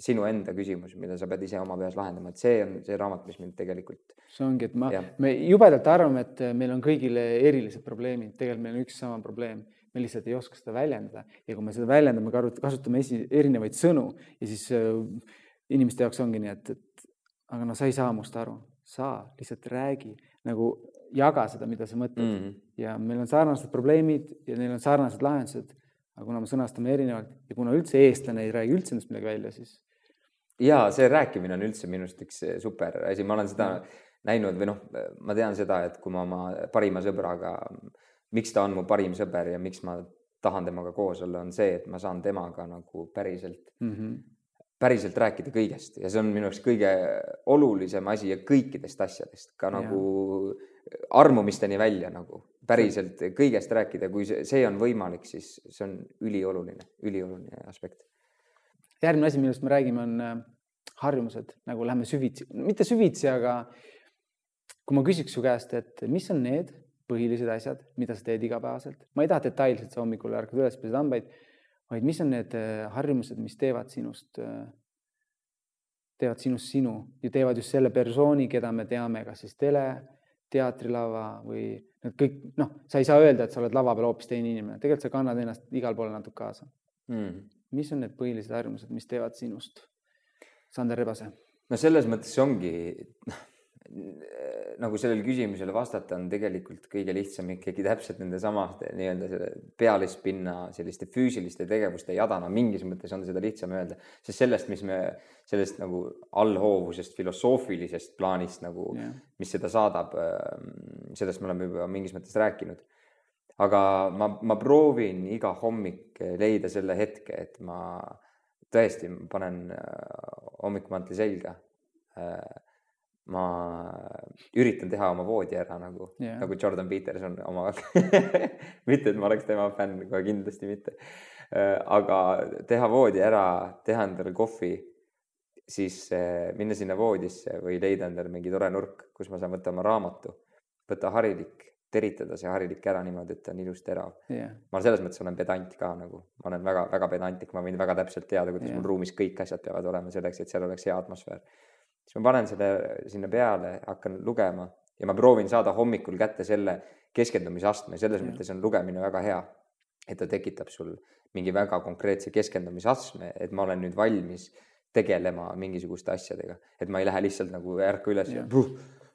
sinu enda küsimus, mida sa pead ise oma peas lahendama, et see on see raamat, mis mind tegelikult, see ongi, et ma me jubedalt arvame, et meil on kõigil erilised probleemid, tegelikult meil on üks sama probleem, me lihtsalt ei oska seda väljendada ja kui me seda väljendame, kasutame esi, erinevaid sõnu ja siis äh, inimeste jaoks ongi nii, et, et aga no sa ei saa must aru, sa lihtsalt räägi nagu jaga seda, mida sa mõtled mm. mm. ja meil on sarnased probleemid ja neil on sarnased lahendused. Aga kuna me sõnastame erinevalt ja kuna üldse eestlane ei räägi üldse endast midagi välja, siis ja see rääkimine on üldse minu arust üks super asi, ma olen seda näinud või noh, ma tean seda, et kui ma oma parima sõbraga, miks ta on mu parim sõber ja miks ma tahan temaga koos olla, on see, et ma saan temaga nagu päriselt, mm -hmm. Päriselt rääkida kõigest. Ja see on minu arust kõige olulisem asi ja kõikidest asjadest ka nagu armumisteni välja nagu. Päriselt kõigest rääkida, kui see, see on võimalik, siis see on ülioluline, ülioluline aspekt. järgmine asi, millest me räägime, on äh, harjumused, nagu lähme süvitsi, mitte süvitsi, aga kui ma küsiks su käest, et mis on need põhilised asjad, mida sa teed igapäevaselt, ma ei taha detailselt, sa hommikul ärkad üles, pesed hambaid, vaid mis on need äh, harjumused, mis teevad sinust, teevad sinust sinu ja teevad just selle persooni, keda me teame, kas siis tele, teatrilava või need kõik, noh, sa ei saa öelda, et sa oled lava peal hoopis teine inimene, tegelikult sa kannad ennast igal pool natuke kaasa Mm. mis on need põhilised harjumused, mis teevad sinust Sander Rebase? no selles mõttes ongi, noh, nagu sellele küsimusele vastata on tegelikult kõige lihtsam ikkagi täpselt nende samade nii-öelda selle pealispinna selliste füüsiliste tegevuste jadana, mingis mõttes on seda lihtsam öelda, sest sellest, mis me sellest nagu allhoovusest filosoofilisest plaanist nagu yeah., mis seda saadab, ähm, sellest me oleme juba mingis mõttes rääkinud. aga ma, ma proovin iga hommik leida selle hetke, et ma tõesti panen äh, hommikumantel selga äh, ma üritan teha oma voodi ära nagu yeah., nagu Jordan Peterson oma mitte, et ma oleks tema fänn, kohe kindlasti mitte. Äh, aga teha voodi ära, teha endale kohvi, siis äh, minna sinna voodisse või leida endale mingi tore nurk, kus ma saan võtta oma raamatu, võtta harilik, teritada see harilik ära niimoodi, et ta on ilus terav yeah.. ma selles mõttes olen pedant ka nagu, ma olen väga-väga pedantlik, ma võin väga täpselt teada, kuidas yeah. mul ruumis kõik asjad peavad olema selleks, et seal oleks hea atmosfäär siis ma panen selle sinna peale, hakkan lugema ja ma proovin saada hommikul kätte selle keskendumisastme, selles ja. mõttes on lugemine väga hea. et ta tekitab sul mingi väga konkreetse keskendumisastme, et ma olen nüüd valmis tegelema mingisuguste asjadega, et ma ei lähe lihtsalt nagu ärka üles ja, ja puh,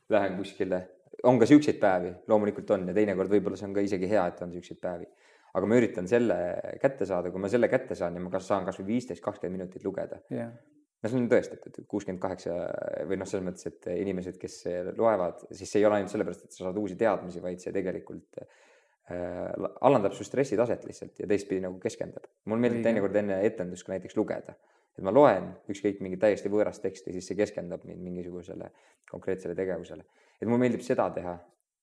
lähen kuskile. on ka siukseid päevi, loomulikult on ja teinekord võib-olla see on ka isegi hea, et on siukseid päevi. aga ma üritan selle kätte saada, kui ma selle kätte saan ja ma kas saan kasvõi viisteist, kakskümmend minutit lugeda yeah no see on tõestatud, kuuskümmend kaheksa või noh, selles mõttes, et inimesed, kes loevad, siis see ei ole ainult sellepärast, et sa saad uusi teadmisi, vaid see tegelikult äh, alandab su stressitaset lihtsalt ja teistpidi nagu keskendab. mul meeldib teinekord enne etendust ka näiteks lugeda, et ma loen ükskõik mingit täiesti võõrast teksti, siis see keskendab mind mingisugusele konkreetsele tegevusele. et mulle meeldib seda teha,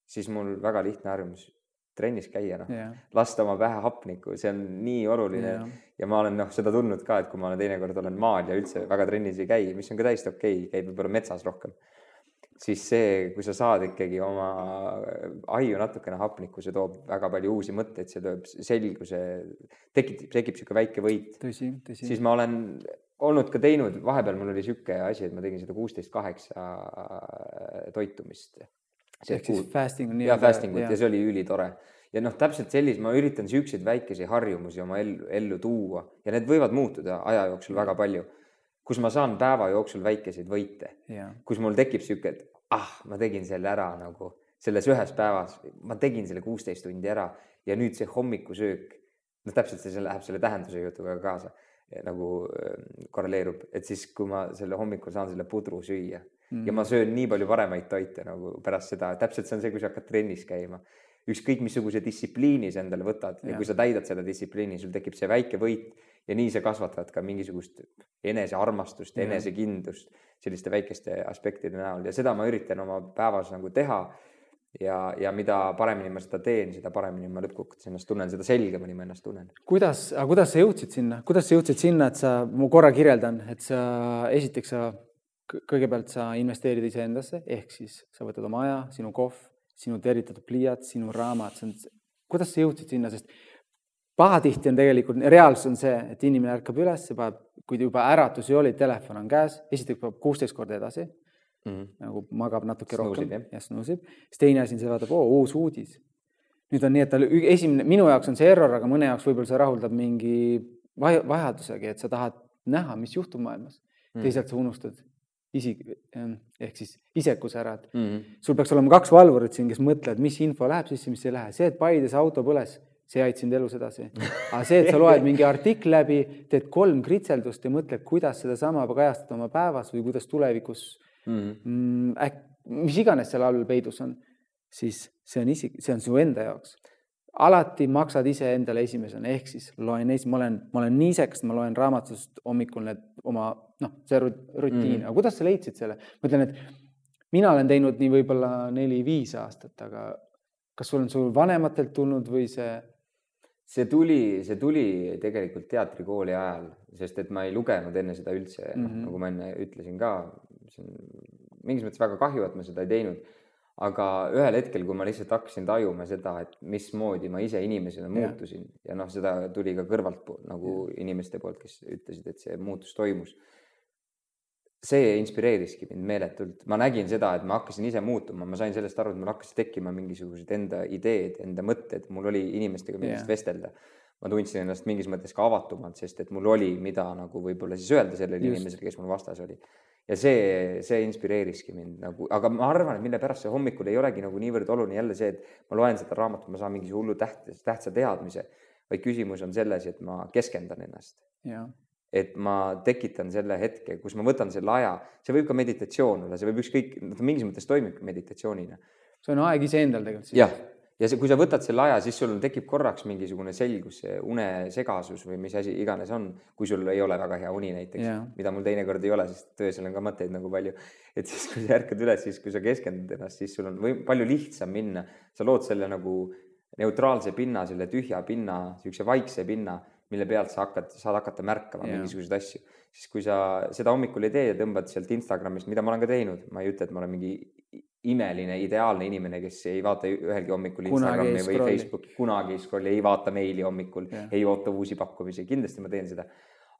siis mul väga lihtne harjumus trennis käia, noh yeah., lasta oma pähe hapnikku, see on nii oluline yeah. ja ma olen noh, seda tundnud ka, et kui ma olen teinekord olen maal ja üldse väga trennis ei käi, mis on ka täiesti okei okay,, käid võib-olla metsas rohkem, siis see, kui sa saad ikkagi oma aiu natukene hapnikku, see toob väga palju uusi mõtteid, see toob selguse, tekib, tekib niisugune väike võit. tõsi, tõsi. siis ma olen olnud ka teinud, vahepeal mul oli niisugune asi, et ma tegin seda kuusteist kaheksa toitumist ehk siis fasting on nii. ja fasting ut ja see oli ülitore. Ja noh, täpselt sellise, ma üritan siukseid väikesi harjumusi oma ellu, ellu tuua ja need võivad muutuda aja jooksul väga palju. kus ma saan päeva jooksul väikeseid võite, kus mul tekib sihuke, et ah, ma tegin selle ära nagu selles ühes päevas, ma tegin selle kuusteist tundi ära ja nüüd see hommikusöök, noh, täpselt see läheb selle tähenduse jutuga kaasa nagu äh, korreleerub, et siis, kui ma selle hommikul saan selle pudru süüa mm. ja ma söön nii palju paremaid toite nagu pärast seda, täpselt see on see, kui sa hakkad trennis käima. ükskõik missuguse distsipliini sa endale võtad ja. ja kui sa täidad seda distsipliini, sul tekib see väike võit ja nii sa kasvatad ka mingisugust enesearmastust, enesekindlust selliste väikeste aspektide näol ja seda ma üritan oma päevas nagu teha ja, ja mida paremini ma seda teen, seda paremini ma lõppkokkuvõttes ennast tunnen, seda selgemini ma ennast tunnen. kuidas, aga kuidas sa jõudsid sinna, kuidas sa jõudsid sinna, et sa, ma korra kirjeldan, et sa esiteks sa kõigepealt sa investeerid iseendasse, ehk siis sa võtad oma aja, sinu kohv, sinu tervitatud pliiats, sinu raamat, see on, kuidas sa jõudsid sinna, sest pahatihti on tegelikult, reaalsus on see, et inimene ärkab üles, paneb, kui juba äratus ei oli, telefon on käes, esiteks paneb kuusteist korda edasi mm, -hmm. nagu magab natuke snuusib, rohkem ja snuusib, siis teine asi on see, vaatab, oo, uus uudis. nüüd on nii, et tal esimene, minu jaoks on see error, aga mõne jaoks võib-olla see rahuldab mingi vajadusegi, et sa tahad näha, mis juhtub maailmas mm. -hmm. teisalt sa unustad isik, ehk siis isekus ära, et mm -hmm. sul peaks olema kaks valvurit siin, kes mõtlevad, mis info läheb sisse, mis ei lähe, see, et Paides auto põles, see aita sind elus edasi. aga see, et sa loed mingi artikli läbi, teed kolm kritseldust ja mõtled, kuidas sedasama kajastada oma päevas või kuidas tulevikus mm, -hmm. äk-, mis iganes seal all peidus on, siis see on isik, see on su enda jaoks alati maksad iseendale esimesena, ehk siis loen ees, ma olen, ma olen nii isekas, ma loen raamatust hommikul need oma noh, see rutiin mm., aga kuidas sa leidsid selle? ma ütlen, et mina olen teinud nii võib-olla neli-viis aastat, aga kas sul on sul vanematelt tulnud või see? see tuli, see tuli tegelikult teatrikooli ajal, sest et ma ei lugenud enne seda üldse mm, -hmm. nagu ma enne ütlesin ka, see on mingis mõttes väga kahju, et ma seda ei teinud aga ühel hetkel, kui ma lihtsalt hakkasin tajuma seda, et mismoodi ma ise inimesena muutusin ja, ja noh, seda tuli ka kõrvalt nagu ja. inimeste poolt, kes ütlesid, et see muutus toimus. see inspireeriski mind meeletult, ma nägin seda, et ma hakkasin ise muutuma, ma sain sellest aru, et mul hakkasid tekkima mingisugused enda ideed, enda mõtted, mul oli inimestega millest vestelda. Ma tundsin ennast mingis mõttes ka avatumalt, sest et mul oli, mida nagu võib-olla siis öelda sellele inimesele, kes mul vastas oli. ja see, see inspireeriski mind nagu, aga ma arvan, et mille pärast see hommikul ei olegi nagu niivõrd oluline jälle see, et ma loen seda raamatut, ma saan mingi hullu täht, tähtsa teadmise, vaid küsimus on selles, et ma keskendan ennast. et ma tekitan selle hetke, kus ma võtan selle aja, see võib ka meditatsioon olla, see võib ükskõik, mingis mõttes toimibki meditatsioonina. see on aeg iseendal tegelikult. jah ja see, kui sa võtad selle aja, siis sul tekib korraks mingisugune selgus, unesegasus või mis asi iganes on, kui sul ei ole väga hea uni näiteks yeah., mida mul teinekord ei ole, sest öösel on ka mõtteid nagu palju. et siis, kui sa ärkad üles, siis kui sa keskendud ennast, siis sul on või palju lihtsam minna, sa lood selle nagu neutraalse pinna, selle tühja pinna, niisuguse vaikse pinna, mille pealt sa hakkad, saad hakata märkama yeah. mingisuguseid asju. siis kui sa seda hommikul ei tee ja tõmbad sealt Instagramist, mida ma olen ka teinud, ma ei ütle, et ma olen mingi imeline, ideaalne inimene, kes ei vaata ühelgi hommikul kunagi Instagrami või Facebooki, kunagi ei scroll'i, ei vaata meili hommikul, ei oota uusi pakkumisi, kindlasti ma teen seda.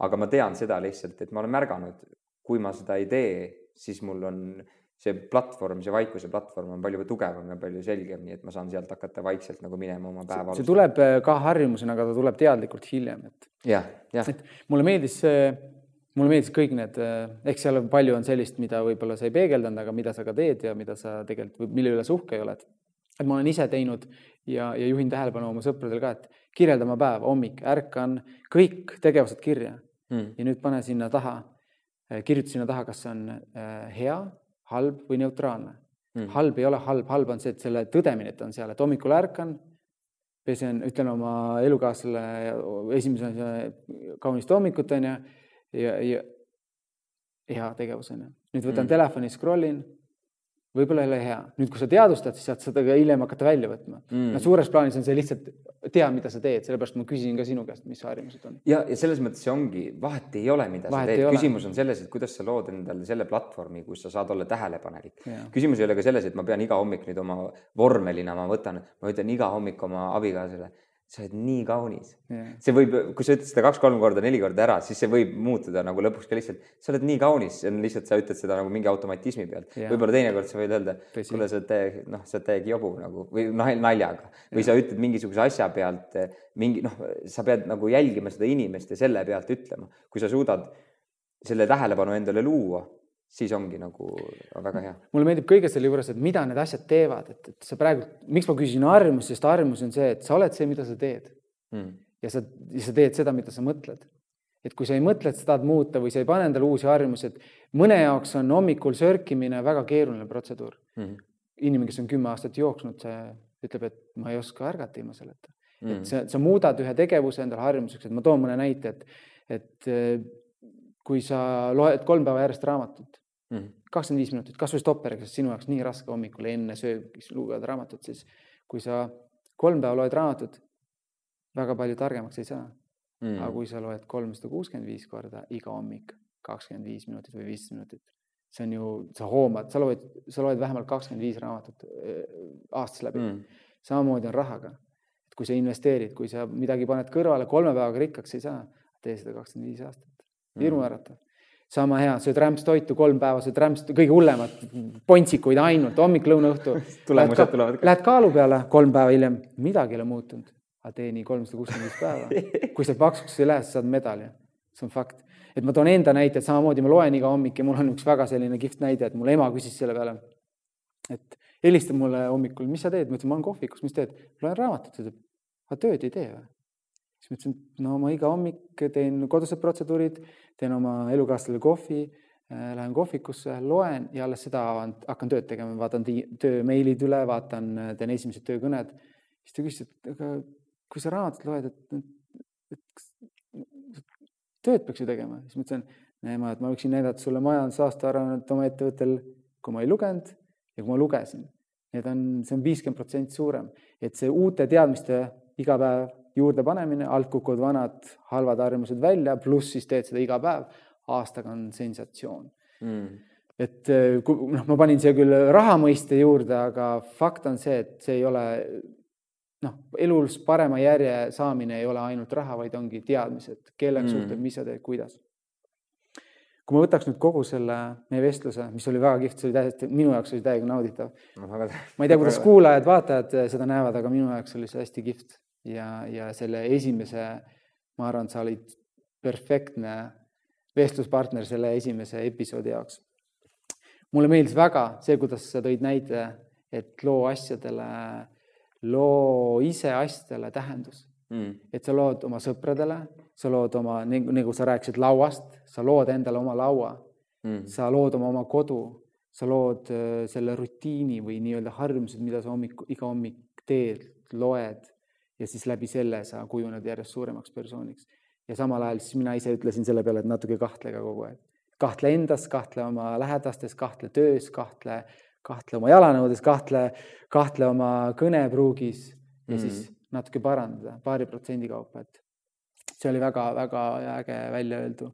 aga ma tean seda lihtsalt, et ma olen märganud, kui ma seda ei tee, siis mul on see platvorm, see vaikuse platvorm on palju tugevam ja palju selgem, nii et ma saan sealt hakata vaikselt nagu minema oma päeva. see tuleb äh, ka harjumusena, aga ta tuleb teadlikult hiljem, et. jah, jah. et mulle meeldis see mulle meeldis kõik need, eh, eks seal palju on sellist, mida võib-olla sa ei peegeldanud, aga mida sa ka teed ja mida sa tegelikult, mille üle sa uhke oled. et ma olen ise teinud ja, ja juhin tähelepanu oma sõpradel ka, et kirjelda oma päev, hommik, ärkan, kõik tegevused kirja mm. ja nüüd pane sinna taha, eh, kirjuta sinna taha, kas see on eh, hea, halb või neutraalne mm.. halb ei ole halb, halb on see, et selle tõdemine, et on seal, et hommikul ärkan, pesen, ütlen oma elukaaslasele esimese kaunist hommikut, onju ja, ja hea tegevus on ju. nüüd võtan mm. telefoni, scroll in, võib-olla ei ole hea. nüüd, kui sa teadvustad, siis saad seda ka hiljem hakata välja võtma mm.. no suures plaanis on see lihtsalt, tea, mida sa teed, sellepärast ma küsisin ka sinu käest, mis harjumused on. ja, ja selles mõttes see ongi, vahet ei ole, mida vahet sa teed, küsimus on selles, et kuidas sa lood endale selle platvormi, kus sa saad olla tähelepanelik. küsimus ei ole ka selles, et ma pean iga hommik nüüd oma vormelina, ma võtan, ma ütlen iga hommik oma abikaasale sa oled nii kaunis. Yeah.. see võib, kui sa ütled seda kaks-kolm korda, neli korda ära, siis see võib muutuda nagu lõpuks ka lihtsalt, sa oled nii kaunis, see on lihtsalt, sa ütled seda nagu mingi automatismi pealt. Yeah.. võib-olla teinekord sa võid öelda, kuule, sa oled täiega, noh, sa oled täiega jobu nagu või noh, naljaga. Või yeah. sa ütled mingisuguse asja pealt mingi noh, sa pead nagu jälgima seda inimest ja selle pealt ütlema, kui sa suudad selle tähelepanu endale luua siis ongi nagu väga hea. mulle meeldib kõige selle juures, et mida need asjad teevad, et, et sa praegu, miks ma küsisin harjumust, sest harjumus on see, et sa oled see, mida sa teed. Mm.. ja sa, ja sa teed seda, mida sa mõtled. et kui sa ei mõtle, et sa tahad muuta või sa ei pane endale uusi harjumusi, et mõne jaoks on hommikul sörkimine väga keeruline protseduur. Mm.. inimene, kes on kümme aastat jooksnud, see ütleb, et ma ei oska ärgata ilma selleta. Mm.. et sa, sa muudad ühe tegevuse endale harjumuseks, et ma toon mõne näite, et, et kui sa loed kolm päeva järjest raamatut Mhm. kakskümmend viis minutit, kasvõi stopperiga, sest sinu jaoks nii raske hommikul enne söögis lugeda raamatut, siis kui sa kolm päeva loed raamatut, väga palju targemaks ei saa mm.. aga kui sa loed kolmsada kuuskümmend viis korda iga hommik, kakskümmend viis minutit või viisteist minutit, see on ju, sa hoomad, sa loed, sa loed vähemalt kakskümmend viis raamatut äh, aastas läbi mm.. samamoodi on rahaga. et kui sa investeerid, kui sa midagi paned kõrvale, kolme päevaga rikkaks ei saa, tee seda kakskümmend viis aastat. Hirmuäratav mm sama hea, sööd rämpstoitu kolm päeva, sööd rämps, kõige hullemat, pontsikuid ainult hommik, lõuna, õhtu. tulemused tulevad ka. Lähed kaalu peale kolm päeva hiljem, midagi ei ole muutunud, aga tee nii kolmsada kuuskümmend viis päeva. kui sa paksuks ei lähe, sa saad medali. see on fakt. et ma toon enda näite, et samamoodi ma loen iga hommik ja mul on üks väga selline kihvt näide, et mul ema küsis selle peale, et helistab mulle hommikul, mis sa teed, ma ütlesin, ma olen kohvikus, mis teed? loen raamatut, ta ütleb, aga tööd ei tee või? Siis ma ütlesin, no ma iga hommik teen kodused protseduurid, teen oma elukaaslasele kohvi, äh, lähen kohvikusse, loen ja alles seda hakkan tööd tegema, vaatan töömeilid üle, vaatan, äh, teen esimesed töökõned. siis ta küsis, et aga kui sa raamatut loed, et, et, et tööd peaks ju tegema, siis ma ütlesin, ema, et ma võiksin näidata sulle majandusaasta aruannet oma ettevõttel, kui ma ei lugenud ja kui ma lugesin. Need on, see on viiskümmend protsenti suurem, et see uute teadmiste iga päev juurdepanemine, alt kukuvad vanad halvad harjumused välja, pluss siis teed seda iga päev, aastaga on sensatsioon mm. et eh, noh, ma panin siia küll raha mõiste juurde, aga fakt on see, et see ei ole noh, elus parema järje saamine ei ole ainult raha, vaid ongi teadmised, kellega mm. suhtled, mis sa teed, kuidas. kui ma võtaks nüüd kogu selle meie vestluse, mis oli väga kihvt, see oli täiesti, minu jaoks oli täiega nauditav no,. ma ei tea, kuidas kuulajad-vaatajad seda näevad, aga minu jaoks oli see hästi kihvt ja, ja selle esimese, ma arvan, sa olid perfektne vestluspartner selle esimese episoodi jaoks. mulle meeldis väga see, kuidas sa tõid näite, et loo asjadele, loo ise asjadele tähendus. Mm.. et sa lood oma sõpradele, sa lood oma, nagu sa rääkisid lauast, sa lood endale oma laua. Mm.. sa lood oma, oma kodu, sa lood äh, selle rutiini või nii-öelda harjumused, mida sa hommik, iga hommik teed, loed ja siis läbi selle sa kujuned järjest suuremaks persooniks. ja samal ajal siis mina ise ütlesin selle peale, et natuke kahtle ka kogu aeg. kahtle endas, kahtle oma lähedastes, kahtle töös, kahtle, kahtle oma jalanõudes, kahtle, kahtle oma kõnepruugis ja mm. siis natuke parandada paari protsendi kaupa, et see oli väga-väga äge välja öeldu.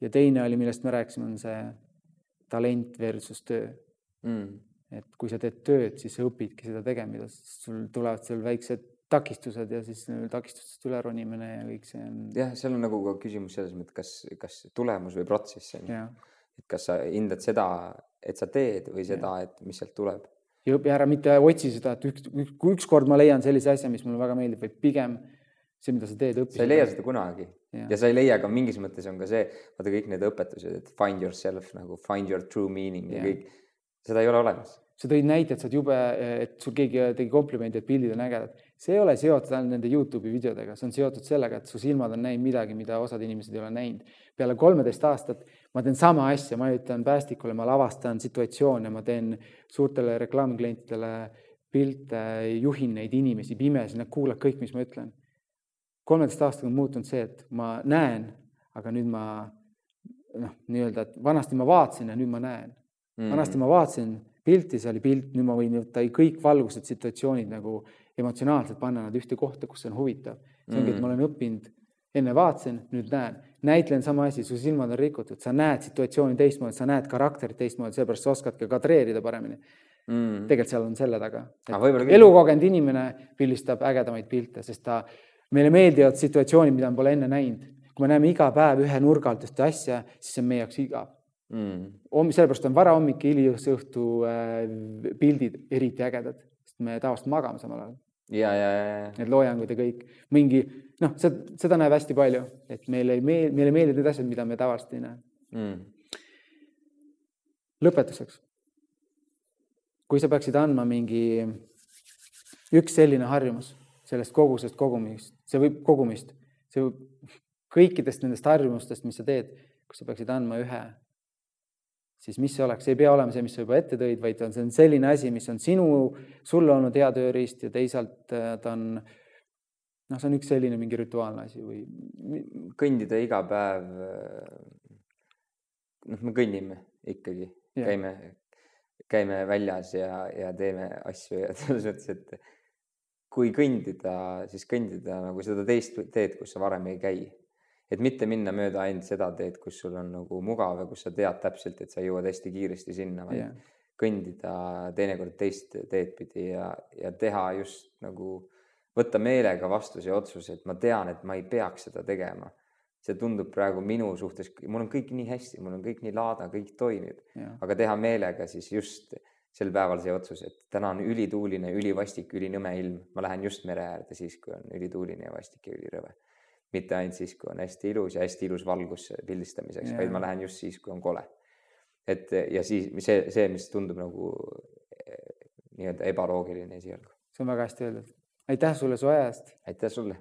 ja teine oli, millest me rääkisime, on see talent versus töö mm.. et kui sa teed tööd, siis sa õpidki seda tegema, sul tulevad seal väiksed takistused ja siis takistustest üle ronimine ja kõik see on. jah, seal on nagu ka küsimus selles mõttes, kas, kas tulemus või protsess on ju. et kas sa hindad seda, et sa teed või seda, et mis sealt tuleb. ja õpi ära mitte otsi seda, et üks, üks, kui ükskord ma leian sellise asja, mis mulle väga meeldib, vaid pigem see, mida sa teed, õpi. sa ei leia seda kunagi ja. ja sa ei leia ka mingis mõttes on ka see, vaata kõik need õpetused, et find yourself nagu find your true meaning ja, ja kõik, seda ei ole olemas sa tõid näite, et sa oled jube, et sul keegi tegi komplimendi, et pildid on ägedad. See ei ole seotud ainult nende Youtube'i videodega, see on seotud sellega, et su silmad on näinud midagi, mida osad inimesed ei ole näinud. peale kolmeteist aastat ma teen sama asja, ma ütlen päästikule, ma lavastan situatsioone, ma teen suurtele reklaamklientidele pilte, juhin neid inimesi pimesi, nad kuulavad kõik, mis ma ütlen. kolmeteist aastaga on muutunud see, et ma näen, aga nüüd ma noh, nii-öelda, et vanasti ma vaatasin ja nüüd ma näen mm. vanasti ma vaatasin pilti, see oli pilt, nüüd ma võin võtta kõik valgused, situatsioonid nagu emotsionaalselt panna nad ühte kohta, kus see on huvitav. see ongi, et ma olen õppinud, enne vaatasin, nüüd näen. näitlen sama asi, su silmad on rikutud, sa näed situatsiooni teistmoodi, sa näed karakterit teistmoodi, sellepärast sa oskadki kadreerida paremini mm.. tegelikult seal on selle taga. elukogenud inimene pildistab ägedamaid pilte, sest ta, meile meeldivad situatsioonid, mida me pole enne näinud. kui me näeme iga päev ühe nurga alt ühte asja, siis see on meie jaoks igav mm.. sellepärast on varahommik ja hilisõhtu äh, pildid eriti ägedad, sest me tavaliselt magame samal ajal. Ja, ja, ja. Need loojangud ja kõik, mingi noh, seda, seda näeb hästi palju, et meile ei meeldi, meile meeldivad need asjad, mida me tavaliselt ei näe mm.. lõpetuseks. kui sa peaksid andma mingi üks selline harjumus sellest kogusest kogumist, see võib kogumist, see võib kõikidest nendest harjumustest, mis sa teed, kus sa peaksid andma ühe siis mis see oleks, ei pea olema see, mis sa juba ette tõid, vaid on, see on selline asi, mis on sinu, sulle olnud hea tööriist ja teisalt äh, ta on noh, see on üks selline mingi rituaalne asi või? kõndida iga päev. Äh, noh, me kõnnime ikkagi, käime, käime väljas ja, ja teeme asju ja selles mõttes, et kui kõndida, siis kõndida nagu seda teist teed, kus sa varem ei käi et mitte minna mööda ainult seda teed, kus sul on nagu mugav ja kus sa tead täpselt, et sa jõuad hästi kiiresti sinna, vaid yeah. kõndida teinekord teist teed pidi ja, ja teha just nagu võtta meelega vastu see otsus, et ma tean, et ma ei peaks seda tegema. see tundub praegu minu suhtes, mul on kõik nii hästi, mul on kõik nii laada, kõik toimib yeah., aga teha meelega siis just sel päeval see otsus, et täna on ülituuline, ülivastik, ülinõme ilm, ma lähen just mere äärde siis, kui on ülituuline ja vastik ja ülirõve mitte ainult siis, kui on hästi ilus ja hästi ilus valgus pildistamiseks, vaid ma lähen just siis, kui on kole. et ja siis see, see, mis tundub nagu eh, nii-öelda ebaloogiline esialgu. see on väga hästi öeldud. aitäh sulle su aja eest. aitäh sulle